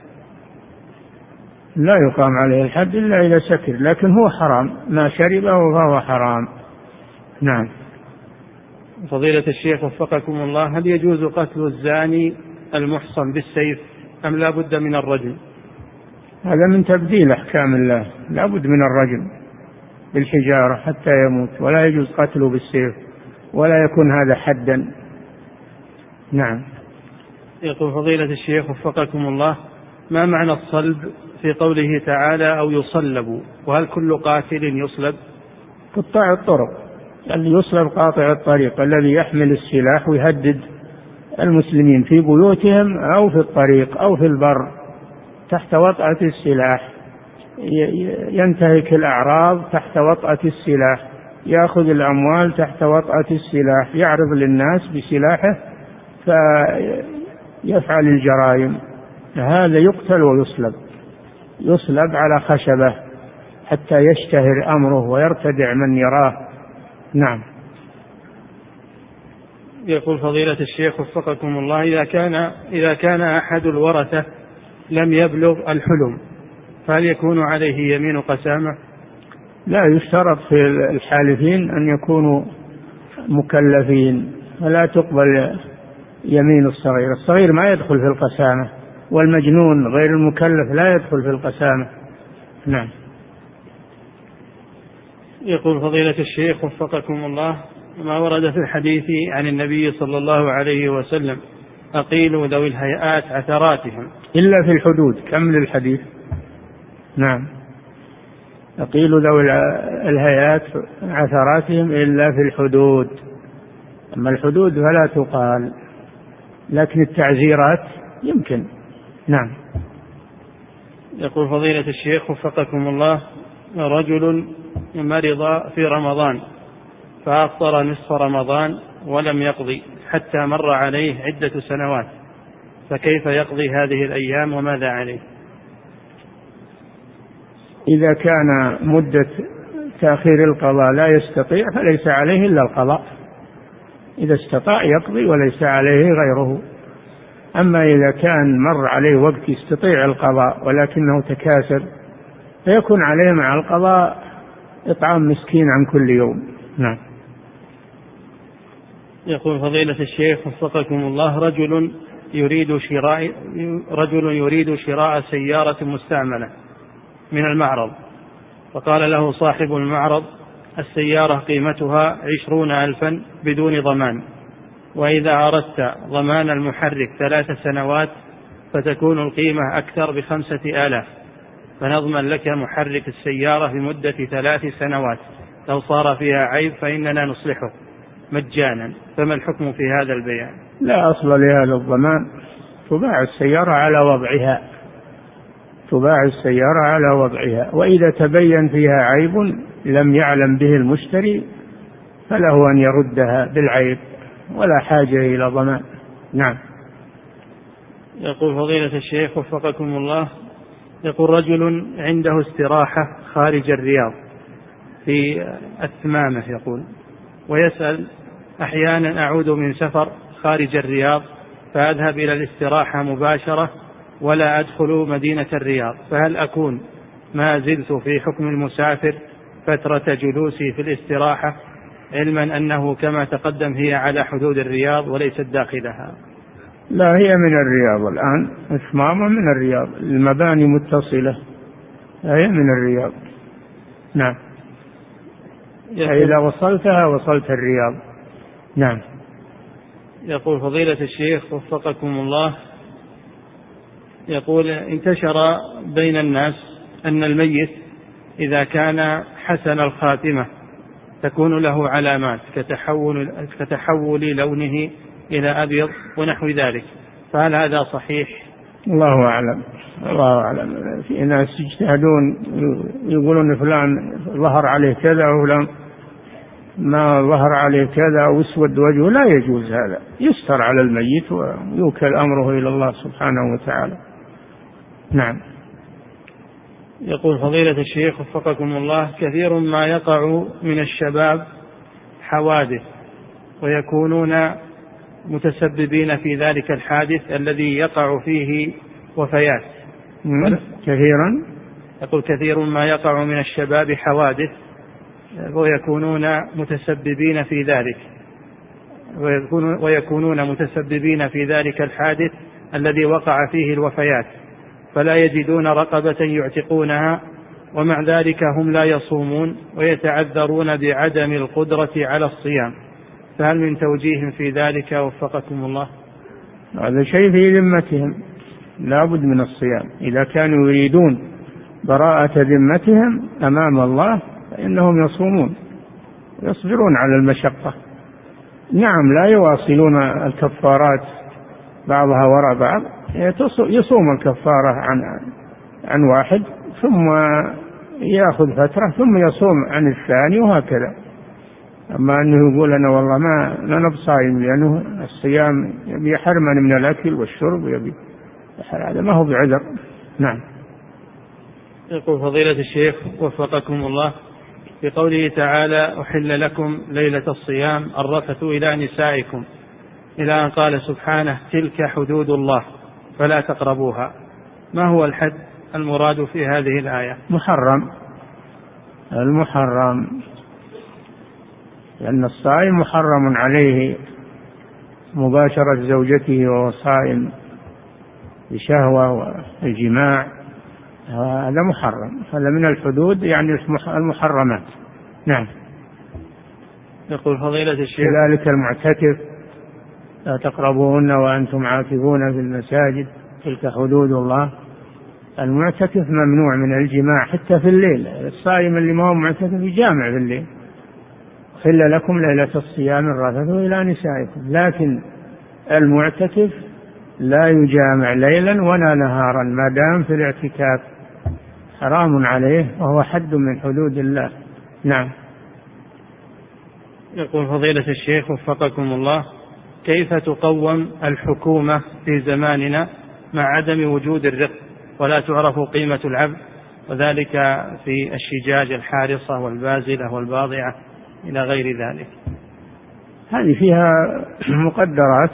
لا يقام عليه الحد إلا إذا سكر لكن هو حرام ما شربه فهو حرام. نعم. فضيلة الشيخ وفقكم الله هل يجوز قتل الزاني المحصن بالسيف أم لا بد من الرجم؟ هذا من تبديل أحكام الله لا بد من الرجم بالحجارة حتى يموت ولا يجوز قتله بالسيف ولا يكون هذا حدا. نعم. يقول فضيلة الشيخ وفقكم الله ما معنى الصلب؟ في قوله تعالى أو يصلب وهل كل قاتل يصلب؟ قطاع الطرق اللي يصلب قاطع الطريق الذي يحمل السلاح ويهدد المسلمين في بيوتهم أو في الطريق أو في البر تحت وطأة السلاح. ينتهك الأعراض تحت وطأة السلاح يأخذ الأموال تحت وطأة السلاح يعرض للناس بسلاحه فيفعل الجرائم. هذا يقتل ويصلب. يصلب على خشبة حتى يشتهر أمره ويرتدع من يراه. نعم. يقول فضيلة الشيخ وفقكم الله إذا كان إذا كان أحد الورثة لم يبلغ الحلم فهل يكون عليه يمين قسامة؟ لا يشترط في الحالفين أن يكونوا مكلفين فلا تقبل يمين الصغير. الصغير ما يدخل في القسامة. والمجنون غير المكلف لا يدخل في القسامة. نعم. يقول فضيلة الشيخ وفقكم الله ما ورد في الحديث عن النبي صلى الله عليه وسلم أقيلوا ذوي الهيئات عثراتهم. إلا في الحدود كمل الحديث نعم. أقيل ذوي الهيئات عثراتهم إلا في الحدود. أما الحدود فلا تقال لكن التعزيرات يمكن. نعم. يقول فضيلة الشيخ وفقكم الله رجل مرض في رمضان فأفطر نصف رمضان ولم يقضي حتى مر عليه عدة سنوات فكيف يقضي هذه الأيام وماذا عليه؟ إذا كان مدة تأخير القضاء لا يستطيع فليس عليه إلا القضاء. إذا استطاع يقضي وليس عليه غيره. أما إذا كان مر عليه وقت يستطيع القضاء ولكنه تكاسل فيكون عليه مع القضاء إطعام مسكين عن كل يوم. نعم. يقول فضيلة الشيخ وفقكم الله رجل يريد شراء رجل يريد شراء سيارة مستعملة من المعرض. فقال له صاحب المعرض السيارة قيمتها عشرون ألفا بدون ضمان. وإذا أردت ضمان المحرك ثلاث سنوات فتكون القيمة أكثر بخمسة آلاف فنضمن لك محرك السيارة لمدة ثلاث سنوات لو صار فيها عيب فإننا نصلحه. مجانا. فما الحكم في هذا البيع لا أصل لهذا الضمان. تباع السيارة على وضعها. تباع السيارة على وضعها. وإذا تبين فيها عيب لم يعلم به المشتري فله أن يردها بالعيب. ولا حاجة إلى ضمان. نعم. يقول فضيلة الشيخ وفقكم الله يقول رجل عنده استراحة خارج الرياض في الثمامة يقول ويسأل أحيانا أعود من سفر خارج الرياض فأذهب إلى الاستراحة مباشرة ولا أدخل مدينة الرياض فهل أكون ما زلت في حكم المسافر فترة جلوسي في الاستراحة علما أنه كما تقدم هي على حدود الرياض وليست داخلها. لا هي من الرياض الآن. إثمامة من الرياض. المباني متصلة. هي من الرياض. نعم. إذا وصلتها وصلت الرياض. نعم. يقول فضيلة الشيخ وفقكم الله يقول انتشر بين الناس أن الميت إذا كان حسن الخاتمة. تكون له علامات كتحول كتحول لونه إلى أبيض ونحو ذلك. فهل هذا صحيح؟ الله أعلم. الله أعلم. في ناس يجتهدون يقولون فلان ظهر عليه كذا وفلان ما ظهر عليه كذا وأسود وجهه. لا يجوز هذا. يستر على الميت ويوكل أمره إلى الله سبحانه وتعالى. نعم. يقول فضيلة الشيخ وفقكم الله كثير ما يقع من الشباب حوادث ويكونون متسببين في ذلك الحادث الذي يقع فيه وفيات. كثيرا يقول كثير ما يقع من الشباب حوادث ويكونون متسببين في ذلك. ويكونون متسببين في ذلك الحادث الذي وقع فيه الوفيات. فلا يجدون رقبة يعتقونها ومع ذلك هم لا يصومون ويتعذرون بعدم القدرة على الصيام. فهل من توجيه في ذلك وفقكم الله؟ هذا شيء في ذمتهم. لا بد من الصيام. إذا كانوا يريدون براءة ذمتهم أمام الله فإنهم يصومون. يصبرون على المشقة. نعم لا يواصلون الكفارات بعضها وراء بعض يصوم الكفارة عن عن واحد ثم يأخذ فترة ثم يصوم عن الثاني وهكذا. أما أنه يقول أنا والله ما ما أنا بصايم لأنه الصيام يبي يحرمني من الأكل والشرب ويبي هذا ما هو بعذر. نعم. يقول فضيلة الشيخ وفقكم الله في قوله تعالى أحل لكم ليلة الصيام الرفث إلى نسائكم إلى أن قال سبحانه تلك حدود الله. فلا تقربوها. ما هو الحد المراد في هذه الآية؟ محرم. المحرم. لأن الصائم محرم عليه مباشرة زوجته وهو صائم بشهوة والجماع هذا محرم. هذا من الحدود يعني المحرمات. نعم. يقول فضيلة الشيخ كذلك المعتكف. لا تقربوهن وأنتم عاكفون في المساجد. تلك حدود الله. المعتكف ممنوع من الجماع حتى في الليل. الصائم اللي ما هو معتكف يجامع في الليل. حل لكم ليلة الصيام الرفث إلى نسائكم. لكن المعتكف لا يجامع ليلا ولا نهارا. ما دام في الاعتكاف. حرام عليه وهو حد من حدود الله. نعم. يقول فضيلة الشيخ وفقكم الله. كيف تقوم الحكومة في زماننا مع عدم وجود الرق ولا تعرف قيمة العبد؟ وذلك في الشجاج الحارصة والبازلة والباضعة إلى غير ذلك. هذه فيها مقدرات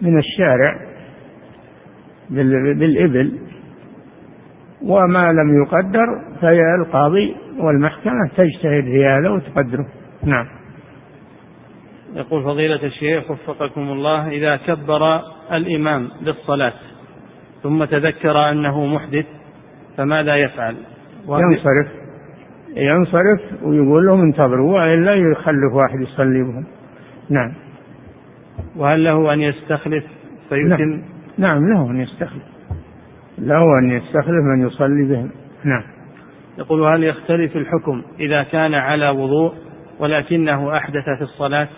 من الشارع بالإبل وما لم يقدر فهي القاضي والمحكمة تجتهد في هذا وتقدره نعم. يقول فضيلة الشيخ وفقكم الله إذا كبر الإمام للصلاة ثم تذكر أنه محدث فماذا يفعل؟ ينصرف. ينصرف ويقول لهم انتظروا والا يخلف واحد يصلي بهم نعم. وهل له أن يستخلف؟ فيتم؟ نعم, نعم له أن يستخلف. له أن يستخلف من يصلي بهم. نعم. يقول هل يختلف الحكم إذا كان على وضوء ولكنه أحدث في الصلاة؟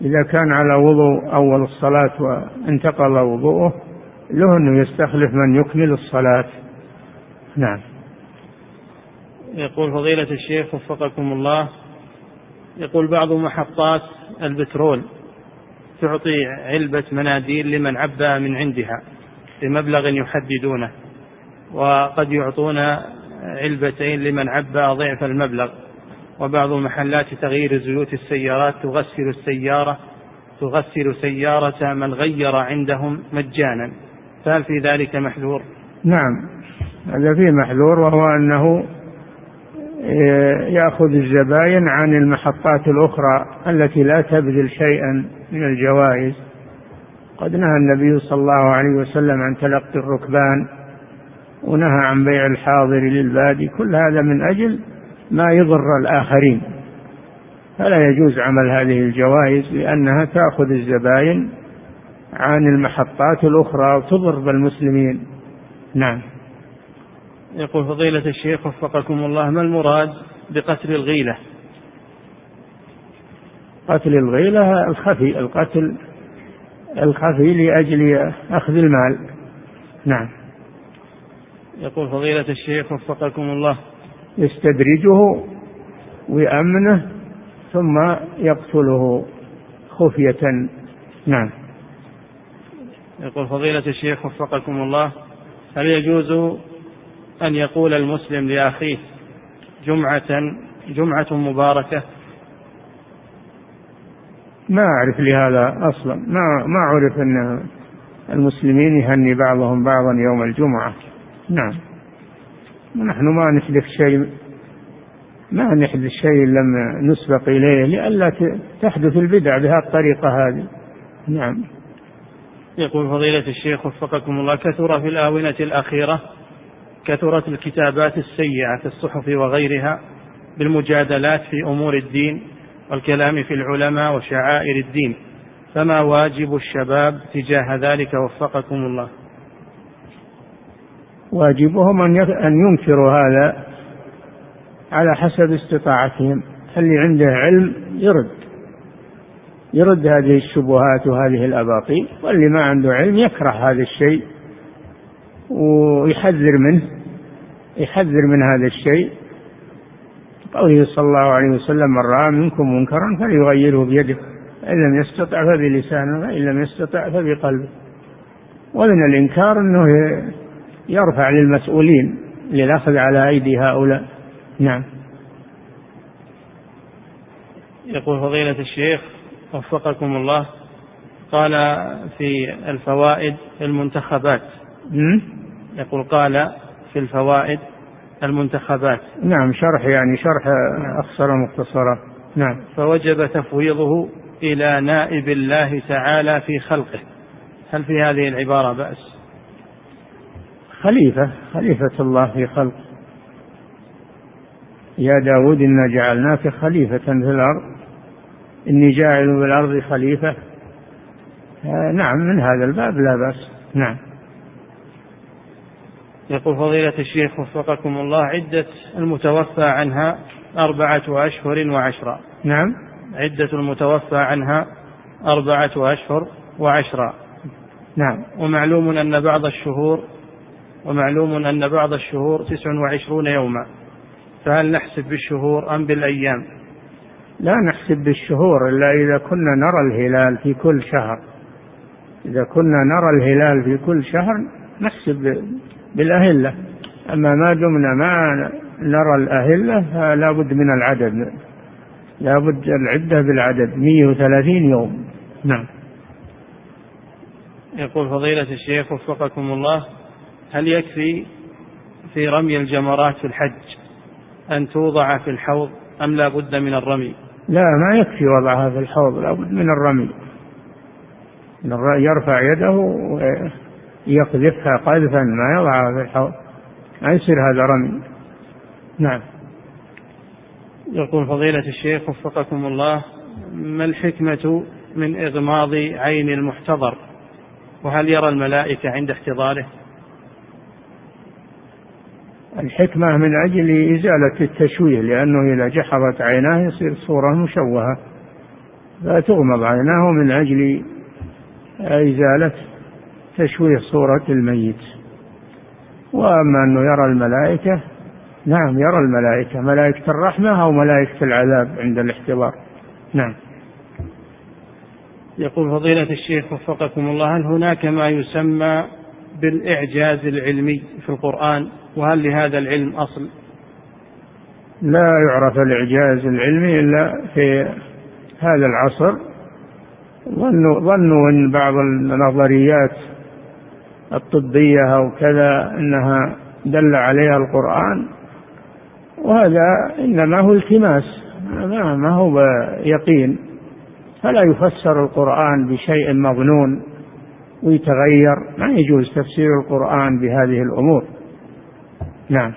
إذا كان على وضوء أول الصلاة وانتقل وضوءه له أنه يستخلف من يكمل الصلاة. نعم. يقول فضيلة الشيخ وفقكم الله يقول بعض محطات البترول تعطي علبة مناديل لمن عبى من عندها بمبلغ يحددونه وقد يعطون علبتين لمن عبى ضعف المبلغ. وبعض محلات تغيير زيوت السيارات تغسل السيارة تغسل سيارة من غير عندهم مجانا. فهل في ذلك محذور؟ نعم. هذا فيه محذور وهو أنه يأخذ الزباين عن المحطات الأخرى التي لا تبذل شيئا من الجوائز. قد نهى النبي صلى الله عليه وسلم عن تلقي الركبان ونهى عن بيع الحاضر للبادي. كل هذا من أجل ما يضر الآخرين. فلا يجوز عمل هذه الجوائز لأنها تأخذ الزباين عن المحطات الأخرى وتضر بالمسلمين. نعم. يقول فضيلة الشيخ وفقكم الله ما المراد بقتل الغيلة؟ قتل الغيلة الخفي القتل الخفي لأجل أخذ المال. نعم. يقول فضيلة الشيخ وفقكم الله يستدرجه ويأمنه ثم يقتله خفية. نعم. يقول فضيلة الشيخ وفقكم الله هل يجوز أن يقول المسلم لأخيه جمعة جمعة مباركة؟ ما أعرف لهذا أصلا. ما ما أعرف أن المسلمين يهني بعضهم بعضا يوم الجمعة. نعم. ونحن ما نحدث شيء ما نحدث شيء لم نسبق إليه لئلا تحدث البدع بهذه الطريقة هذه. نعم. يقول فضيلة الشيخ وفقكم الله كثر في الآونة الأخيرة كثرت الكتابات السيئة في الصحف وغيرها بالمجادلات في أمور الدين والكلام في العلماء وشعائر الدين فما واجب الشباب تجاه ذلك؟ وفقكم الله. واجبهم أن ينكروا هذا على حسب استطاعتهم اللي عنده علم يرد. يرد هذه الشبهات وهذه الأباطيل واللي ما عنده علم يكره هذا الشيء ويحذر منه يحذر من هذا الشيء. قوله صلى الله عليه وسلم من رأى منكم منكرا فليغيره بيده إن لم يستطع فبلسانه فإن لم يستطع فبقلبه. ومن الإنكار أنه يرفع للمسؤولين للأخذ على أيدي هؤلاء. نعم. يقول فضيلة الشيخ وفقكم الله قال في الفوائد المنتخبات. يقول قال في الفوائد المنتخبات. نعم شرح يعني شرح أخصر مختصرة نعم. فوجب تفويضه إلى نائب الله تعالى في خلقه. هل في هذه العبارة بأس؟ خليفة خليفة الله في خلقه يا داود إنا جعلناك خليفة في الأرض. إني جاعل في الأرض خليفة. آه نعم من هذا الباب لا بأس. نعم. يقول فضيلة الشيخ وفقكم الله عدة المتوفى عنها أربعة أشهر وعشرة. نعم. عدة المتوفى عنها أربعة أشهر وعشرة. نعم. ومعلوم أن بعض الشهور ومعلوم أن بعض الشهور تسع وعشرون يوما. فهل نحسب بالشهور أم بالأيام؟ لا نحسب بالشهور إلا إذا كنا نرى الهلال في كل شهر. إذا كنا نرى الهلال في كل شهر نحسب بالأهلة. أما ما دمنا ما نرى الأهلة فلا بد من العدد. لا بد العدة بالعدد 130 يوم. نعم. يقول فضيلة الشيخ وفقكم الله هل يكفي في رمي الجمرات في الحج أن توضع في الحوض أم لا بد من الرمي؟ لا ما يكفي وضعها في الحوض لا بد من الرمي. يرفع يده ويقذفها قذفا ما يضعها في الحوض. ما يصير هذا رمي. نعم. يقول فضيلة الشيخ وفقكم الله ما الحكمة من إغماض عين المحتضر؟ وهل يرى الملائكة عند احتضاره؟ الحكمة من أجل إزالة التشويه لأنه إذا جحظت عيناه يصير صورة مشوهة. فتغمض عيناه من أجل إزالة تشويه صورة الميت. وأما أنه يرى الملائكة نعم يرى الملائكة ملائكة الرحمة أو ملائكة العذاب عند الاحتضار. نعم. يقول فضيلة الشيخ وفقكم الله هل هناك ما يسمى بالإعجاز العلمي في القرآن؟ وهل لهذا العلم أصل؟ لا يعرف الإعجاز العلمي إلا في هذا العصر. ظنوا ظنوا أن بعض النظريات الطبية أو كذا أنها دل عليها القرآن وهذا إنما هو التماس ما هو يقين. فلا يفسر القرآن بشيء مظنون ويتغير ما يجوز تفسير القرآن بهذه الأمور. نعم.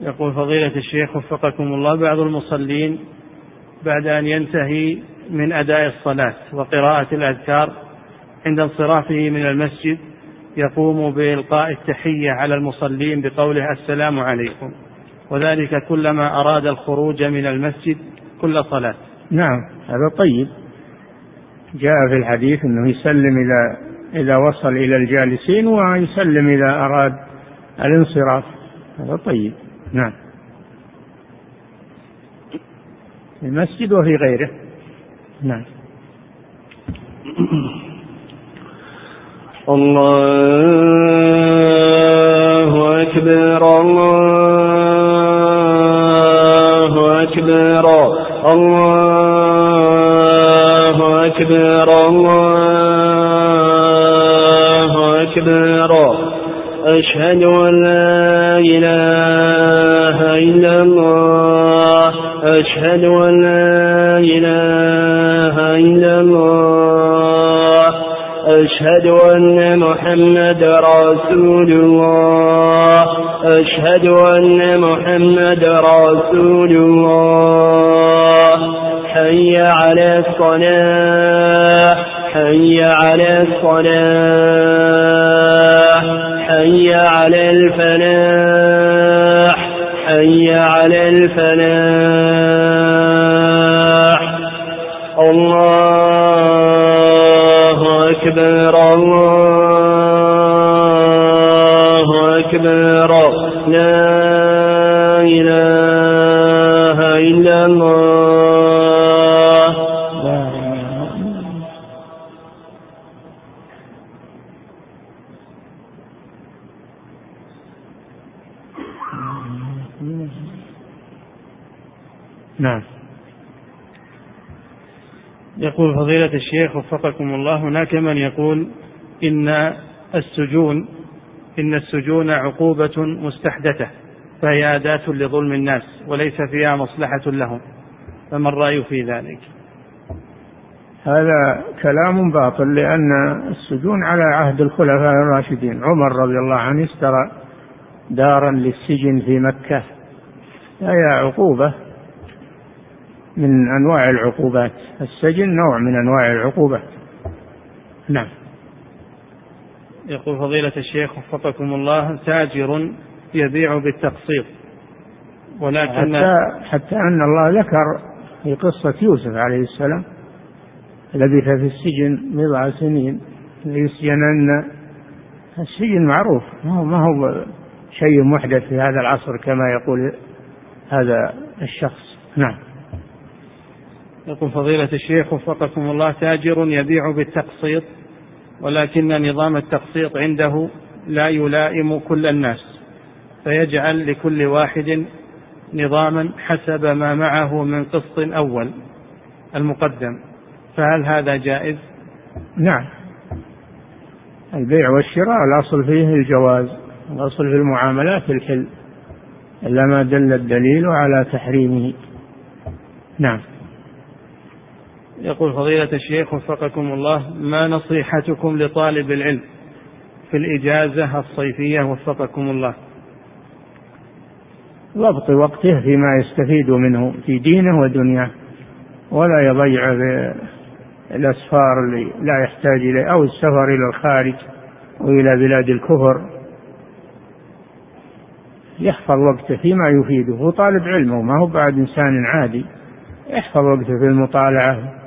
يقول فضيلة الشيخ وفقكم الله بعض المصلين بعد أن ينتهي من أداء الصلاة وقراءة الأذكار عند انصرافه من المسجد يقوم بإلقاء التحية على المصلين بقوله السلام عليكم. وذلك كلما أراد الخروج من المسجد كل صلاة. نعم هذا طيب. جاء في الحديث أنه يسلم إذا إذا وصل إلى الجالسين ويسلم إذا أراد الانصراف. هذا طيب. نعم. في المسجد وفي غيره. نعم. الله أكبر الله أكبر الله أكبر الله أكبر. أشهد محمد رسول الله. أشهد أن فضيلة الشيخ وفقكم الله. هناك من يقول إن السجون إن السجون عقوبة مستحدثة فهي أداة لظلم الناس وليس فيها مصلحة لهم. فما الرأي في ذلك؟ هذا كلام باطل لأن السجون على عهد الخلفاء الراشدين. عمر رضي الله عنه اشترى دارا للسجن في مكة. هي عقوبة من أنواع العقوبات. السجن نوع من أنواع العقوبات نعم. يقول فضيلة الشيخ وفقكم الله تاجر يبيع بالتقسيط. ولكن حتى, حتى أن الله ذكر في قصة يوسف عليه السلام لبث في السجن بضع سنين ليسجنن. السجن معروف ما هو, ما هو شيء محدث في هذا العصر كما يقول هذا الشخص. نعم. يقول فضيلة الشيخ وفقكم الله تاجر يبيع بالتقسيط ولكن نظام التقسيط عنده لا يلائم كل الناس فيجعل لكل واحد نظاما حسب ما معه من قسط أول المقدم. فهل هذا جائز؟ نعم. البيع والشراء الأصل فيه الجواز الأصل في المعاملات الحل إلا ما دل الدليل على تحريمه. نعم. يقول فضيلة الشيخ وفقكم الله ما نصيحتكم لطالب العلم في الإجازة الصيفية وفقكم الله؟ ضبط وقته فيما يستفيد منه في دينه ودنياه ولا يضيع الأسفار اللي لا يحتاج إليه أو السفر إلى الخارج وإلى بلاد الكفر. يحفظ وقته فيما يفيده هو طالب علم وما هو بعد إنسان عادي. يحفظ وقته في المطالعة.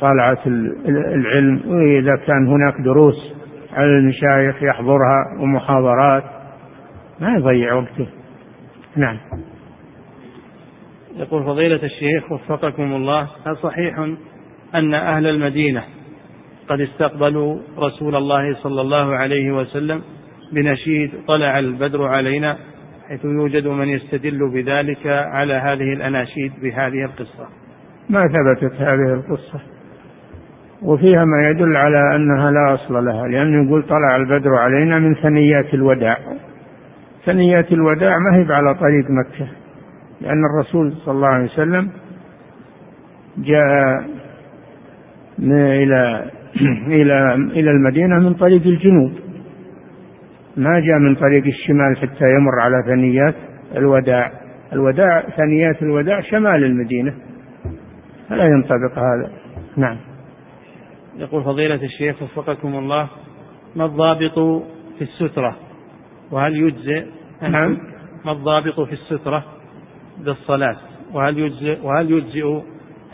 طالعة العلم وإذا كان هناك دروس على المشايخ يحضرها ومحاضرات ما يضيع وقته. نعم. يقول فضيلة الشيخ وفقكم الله هل صحيح أن أهل المدينة قد استقبلوا رسول الله صلى الله عليه وسلم بنشيد طلع البدر علينا حيث يوجد من يستدل بذلك على هذه الأناشيد بهذه القصة؟ ما ثبتت هذه القصة. وفيها ما يدل على أنها لا أصل لها لأنه يقول طلع البدر علينا من ثنيات الوداع. ثنيات الوداع ما هي على طريق مكة لأن الرسول صلى الله عليه وسلم جاء إلى إلى إلى المدينة من طريق الجنوب. ما جاء من طريق الشمال حتى يمر على ثنيات الوداع. الوداع ثنيات الوداع شمال المدينة. فلا ينطبق هذا. نعم. يقول فضيلة الشيخ وفقكم الله ما الضابط في السترة؟ وهل يجزئ؟ نعم. ما الضابط في السترة بالصلاة؟ وهل يجزئ؟ وهل يجزئ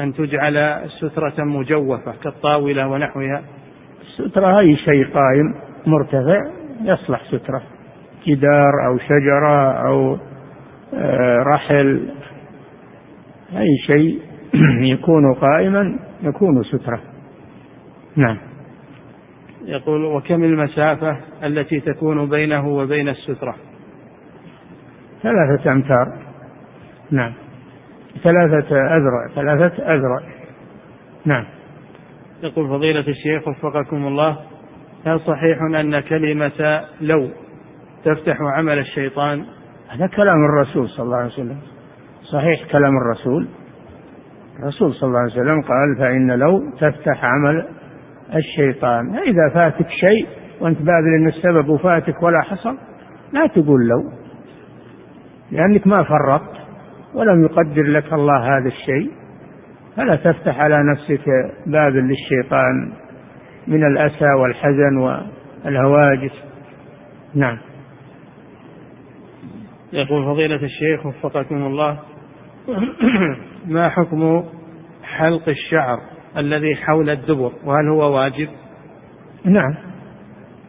أن تجعل سترة مجوفة كالطاولة ونحوها؟ السترة أي شيء قائم مرتفع يصلح سترة. جدار أو شجرة أو آه، رحل أي شيء يكون قائما يكون سترة. نعم. يقول وكم المسافة التي تكون بينه وبين السترة؟ ثلاثة أمتار. نعم. ثلاثة أذرع ثلاثة أذرع. نعم. يقول فضيلة الشيخ وفقكم الله هل صحيح أن كلمة لو تفتح عمل الشيطان؟ هذا كلام الرسول صلى الله عليه وسلم. صحيح كلام الرسول. الرسول صلى الله عليه وسلم قال فإن لو تفتح عمل الشيطان. إذا فاتك شيء وأنت باذل أن السبب وفاتك ولا حصل لا تقول لو لأنك ما فرطت ولم يقدر لك الله هذا الشيء فلا تفتح على نفسك باب للشيطان من الأسى والحزن والهواجس. نعم. يقول فضيلة الشيخ وفقكم الله ما حكم حلق الشعر؟ الذي حول الدبر وهل هو واجب؟ نعم.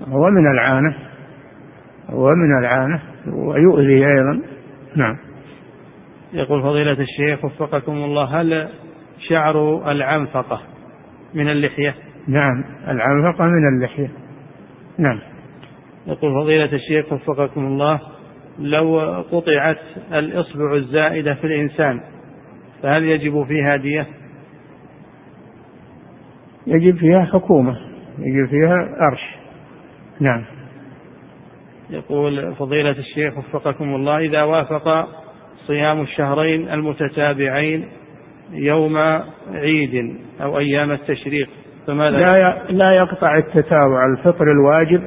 هو من العانة. هو من العانة. ويؤذي أيضا. نعم. يقول فضيلة الشيخ وفقكم الله هل شعر العنفقة من اللحية؟ نعم. العنفقة من اللحية. نعم. يقول فضيلة الشيخ وفقكم الله لو قطعت الإصبع الزائدة في الإنسان فهل يجب فيها دية؟ يجب فيها حكومة يجب فيها أرش. نعم. يقول فضيلة الشيخ وفقكم الله إذا وافق صيام الشهرين المتتابعين يوم عيد أو أيام التشريق فماذا؟ لا لا يقطع التتابع الفطر الواجب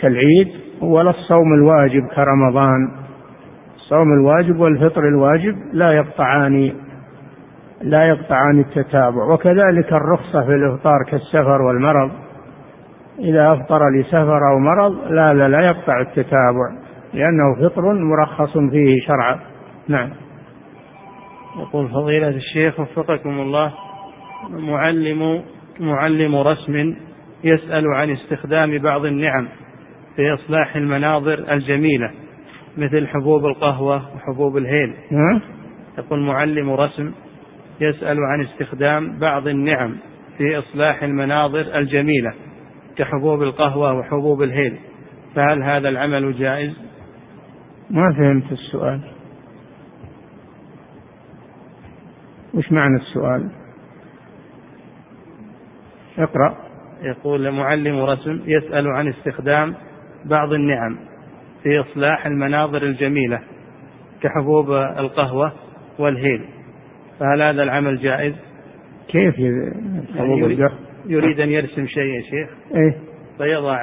كالعيد ولا الصوم الواجب كرمضان. الصوم الواجب والفطر الواجب لا يقطعان لا يقطعان التتابع وكذلك الرخصة في الإفطار كالسفر والمرض. إذا أفطر لسفر أو مرض لا لا لا يقطع التتابع لأنه فطر مرخص فيه شرعا. نعم. يقول فضيلة الشيخ وفقكم الله معلم معلم رسم يسأل عن استخدام بعض النعم في إصلاح المناظر الجميلة مثل حبوب القهوة وحبوب الهيل. يقول معلم رسم يسأل عن استخدام بعض النعم في إصلاح المناظر الجميلة كحبوب القهوة وحبوب الهيل فهل هذا العمل جائز؟ ما فهمت السؤال وش معنى السؤال؟ اقرأ يقول معلم رسم يسأل عن استخدام بعض النعم في إصلاح المناظر الجميلة كحبوب القهوة والهيل فهل هذا العمل جائز؟ كيف يعني يريد, يريد أن يرسم شيء يا شيخ؟ إيه؟ فيضع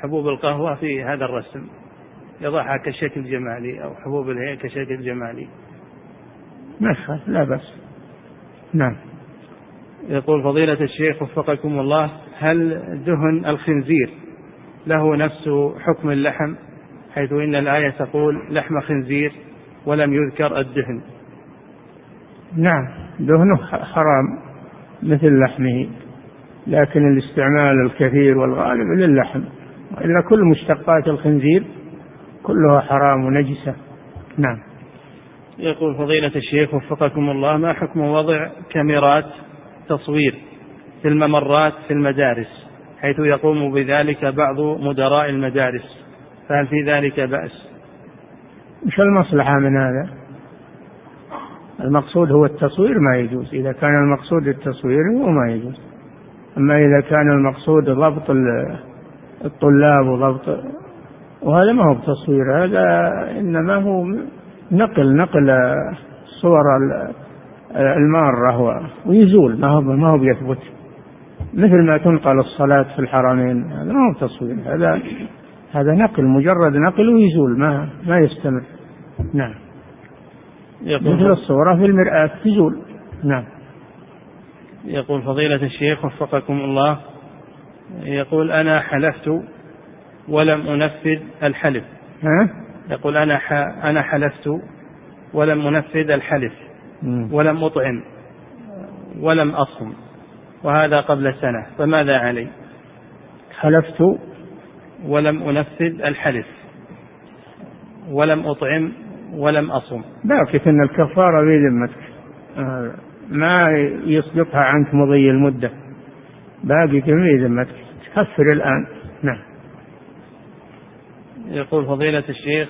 حبوب القهوة في هذا الرسم. يضعها كشكل جمالي أو حبوب الهيل كشكل جمالي. ما لا بأس. نعم. يقول فضيلة الشيخ وفقكم الله هل دهن الخنزير له نفس حكم اللحم؟ حيث إن الآية تقول لحم خنزير ولم يذكر الدهن. نعم دهنه حرام مثل لحمه لكن الاستعمال الكثير والغالب للحم وإلا كل مشتقات الخنزير كلها حرام ونجسة. نعم. يقول فضيلة الشيخ وفقكم الله ما حكم وضع كاميرات تصوير في الممرات في المدارس حيث يقوم بذلك بعض مدراء المدارس فهل في ذلك بأس؟ مش المصلحة من هذا. المقصود هو التصوير ما يجوز. إذا كان المقصود التصوير هو ما يجوز. أما إذا كان المقصود ضبط الطلاب وضبط وهذا ما هو بتصوير. هذا إنما هو نقل نقل صور المارة ويزول. ما هو ما هو بيثبت. مثل ما تنقل الصلاة في الحرمين. هذا ما هو تصوير هذا هذا نقل مجرد نقل ويزول. ما ما يستمر. نعم. مثل الصورة في المرآة تزول نعم. يقول فضيلة الشيخ وفقكم الله يقول أنا حلفت ولم أنفذ الحلف. ها؟ يقول أنا أنا حلفت ولم أنفذ الحلف. ولم أطعم ولم أصم. وهذا قبل سنة. فماذا علي؟ حلفت. ولم أنفذ الحلف. ولم أطعم ولم أصم. باقي أن الكفارة في ذمتك. آه، ما يسقطها عنك مضي المدة. باقي في ذمتك؟ تكفر الآن. نعم. يقول فضيلة الشيخ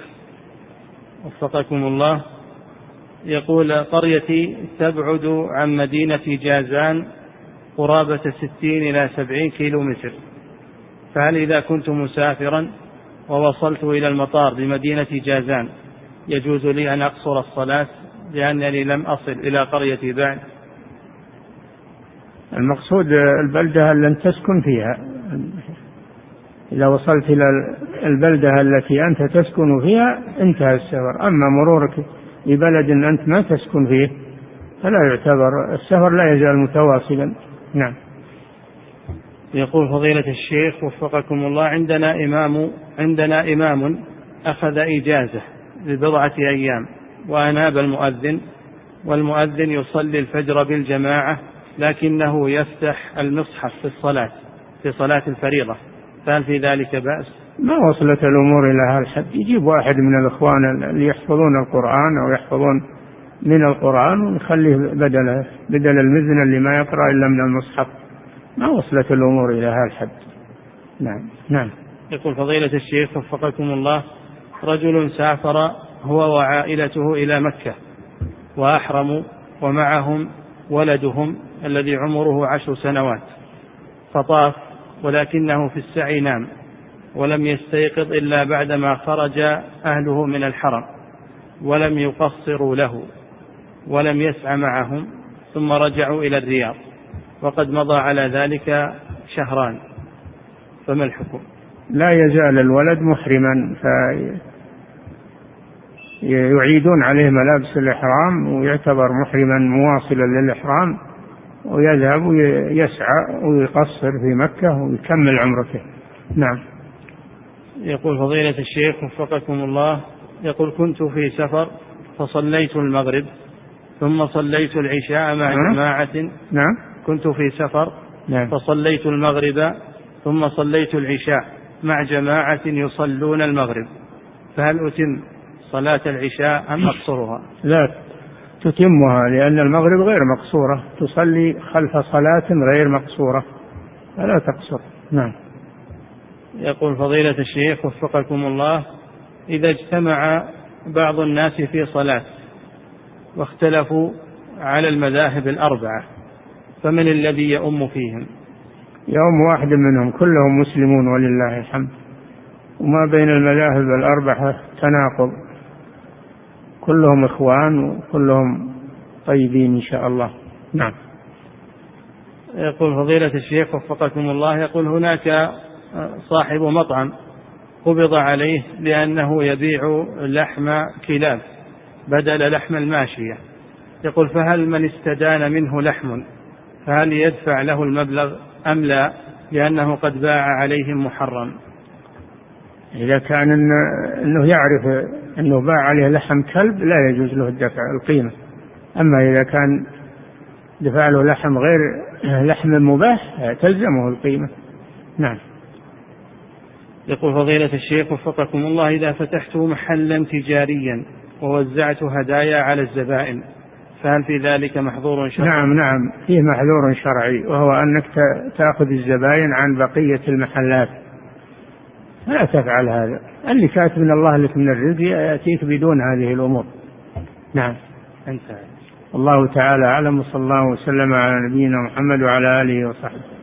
وفقكم الله يقول قريتي تبعد عن مدينة جازان قرابة ستين إلى سبعين كيلو متر. فهل إذا كنت مسافرا ووصلت إلى المطار بمدينة جازان يجوز لي أن أقصر الصلاة لأنني لم أصل إلى قريتي بعد. المقصود البلدة لن تسكن فيها؟ إذا وصلت إلى البلدة التي أنت تسكن فيها انتهى السفر. أما مرورك ببلد أنت ما تسكن فيه فلا يعتبر السفر لا يزال متواصلا. نعم. يقول فضيلة الشيخ وفقكم الله عندنا إمام عندنا إمام أخذ إجازة. لبضعة أيام وأناب المؤذن والمؤذن يصلي الفجر بالجماعة لكنه يفتح المصحف في الصلاة في صلاة الفريضة. فهل في ذلك بأس؟ ما وصلت الأمور إلى هذا الحد. يجيب واحد من الإخوان اللي يحفظون القرآن أو يحفظون من القرآن ونخليه بدل بدل المزن اللي ما يقرأ إلا من المصحف. ما وصلت الأمور إلى هذا الحد. نعم نعم. يقول فضيلة الشيخ وفقكم الله رجل سافر هو وعائلته إلى مكة وأحرموا ومعهم ولدهم الذي عمره عشر سنوات. فطاف ولكنه في السعي نام ولم يستيقظ إلا بعدما خرج أهله من الحرم ولم يقصروا له ولم يسع معهم ثم رجعوا إلى الرياض وقد مضى على ذلك شهران. فما الحكم؟ لا يزال الولد محرما يعيدون عليه ملابس الإحرام ويعتبر محرما مواصلا للإحرام ويذهب ويسعى ويقصر في مكة ويكمل عمرته. نعم. يقول فضيلة الشيخ وفقكم الله يقول كنت في سفر فصليت المغرب ثم صليت العشاء مع نعم. جماعة. نعم. كنت في سفر نعم. فصليت المغرب ثم صليت العشاء. مع جماعة يصلون المغرب فهل أتم صلاة العشاء أم أقصرها؟ لا تتمها لأن المغرب غير مقصورة تصلي خلف صلاة غير مقصورة فلا تقصر. نعم. يقول فضيلة الشيخ وفقكم الله إذا اجتمع بعض الناس في صلاة واختلفوا على المذاهب الأربعة فمن الذي يؤم فيهم؟ يوم واحد منهم كلهم مسلمون ولله الحمد. وما بين المذاهب الأربعة تناقض. كلهم إخوان وكلهم طيبين إن شاء الله. نعم. يقول فضيلة الشيخ وفقكم الله يقول هناك صاحب مطعم قبض عليه لأنه يبيع لحم كلاب بدل لحم الماشية. يقول فهل من استدان منه لحم؟ فهل يدفع له المبلغ؟ أم لا؟ لأنه قد باع عليهم محرم. إذا كان أنه يعرف أنه باع عليه لحم كلب لا يجوز له الدفع القيمة. أما إذا كان دفع له لحم غير لحم مباح تلزمه القيمة. نعم. يقول فضيلة الشيخ وفقكم الله إذا فتحت محلا تجاريا ووزعت هدايا على الزبائن فهل في ذلك محظور شرعي؟ نعم نعم. فيه محذور شرعي وهو أنك تأخذ الزبائن عن بقية المحلات. لا تفعل هذا. اللي كاتب من الله لك من الرزق يأتيك بدون هذه الأمور. نعم. انتهى. الله تعالى أعلم وصلى الله وسلم على نبينا محمد وعلى آله وصحبه.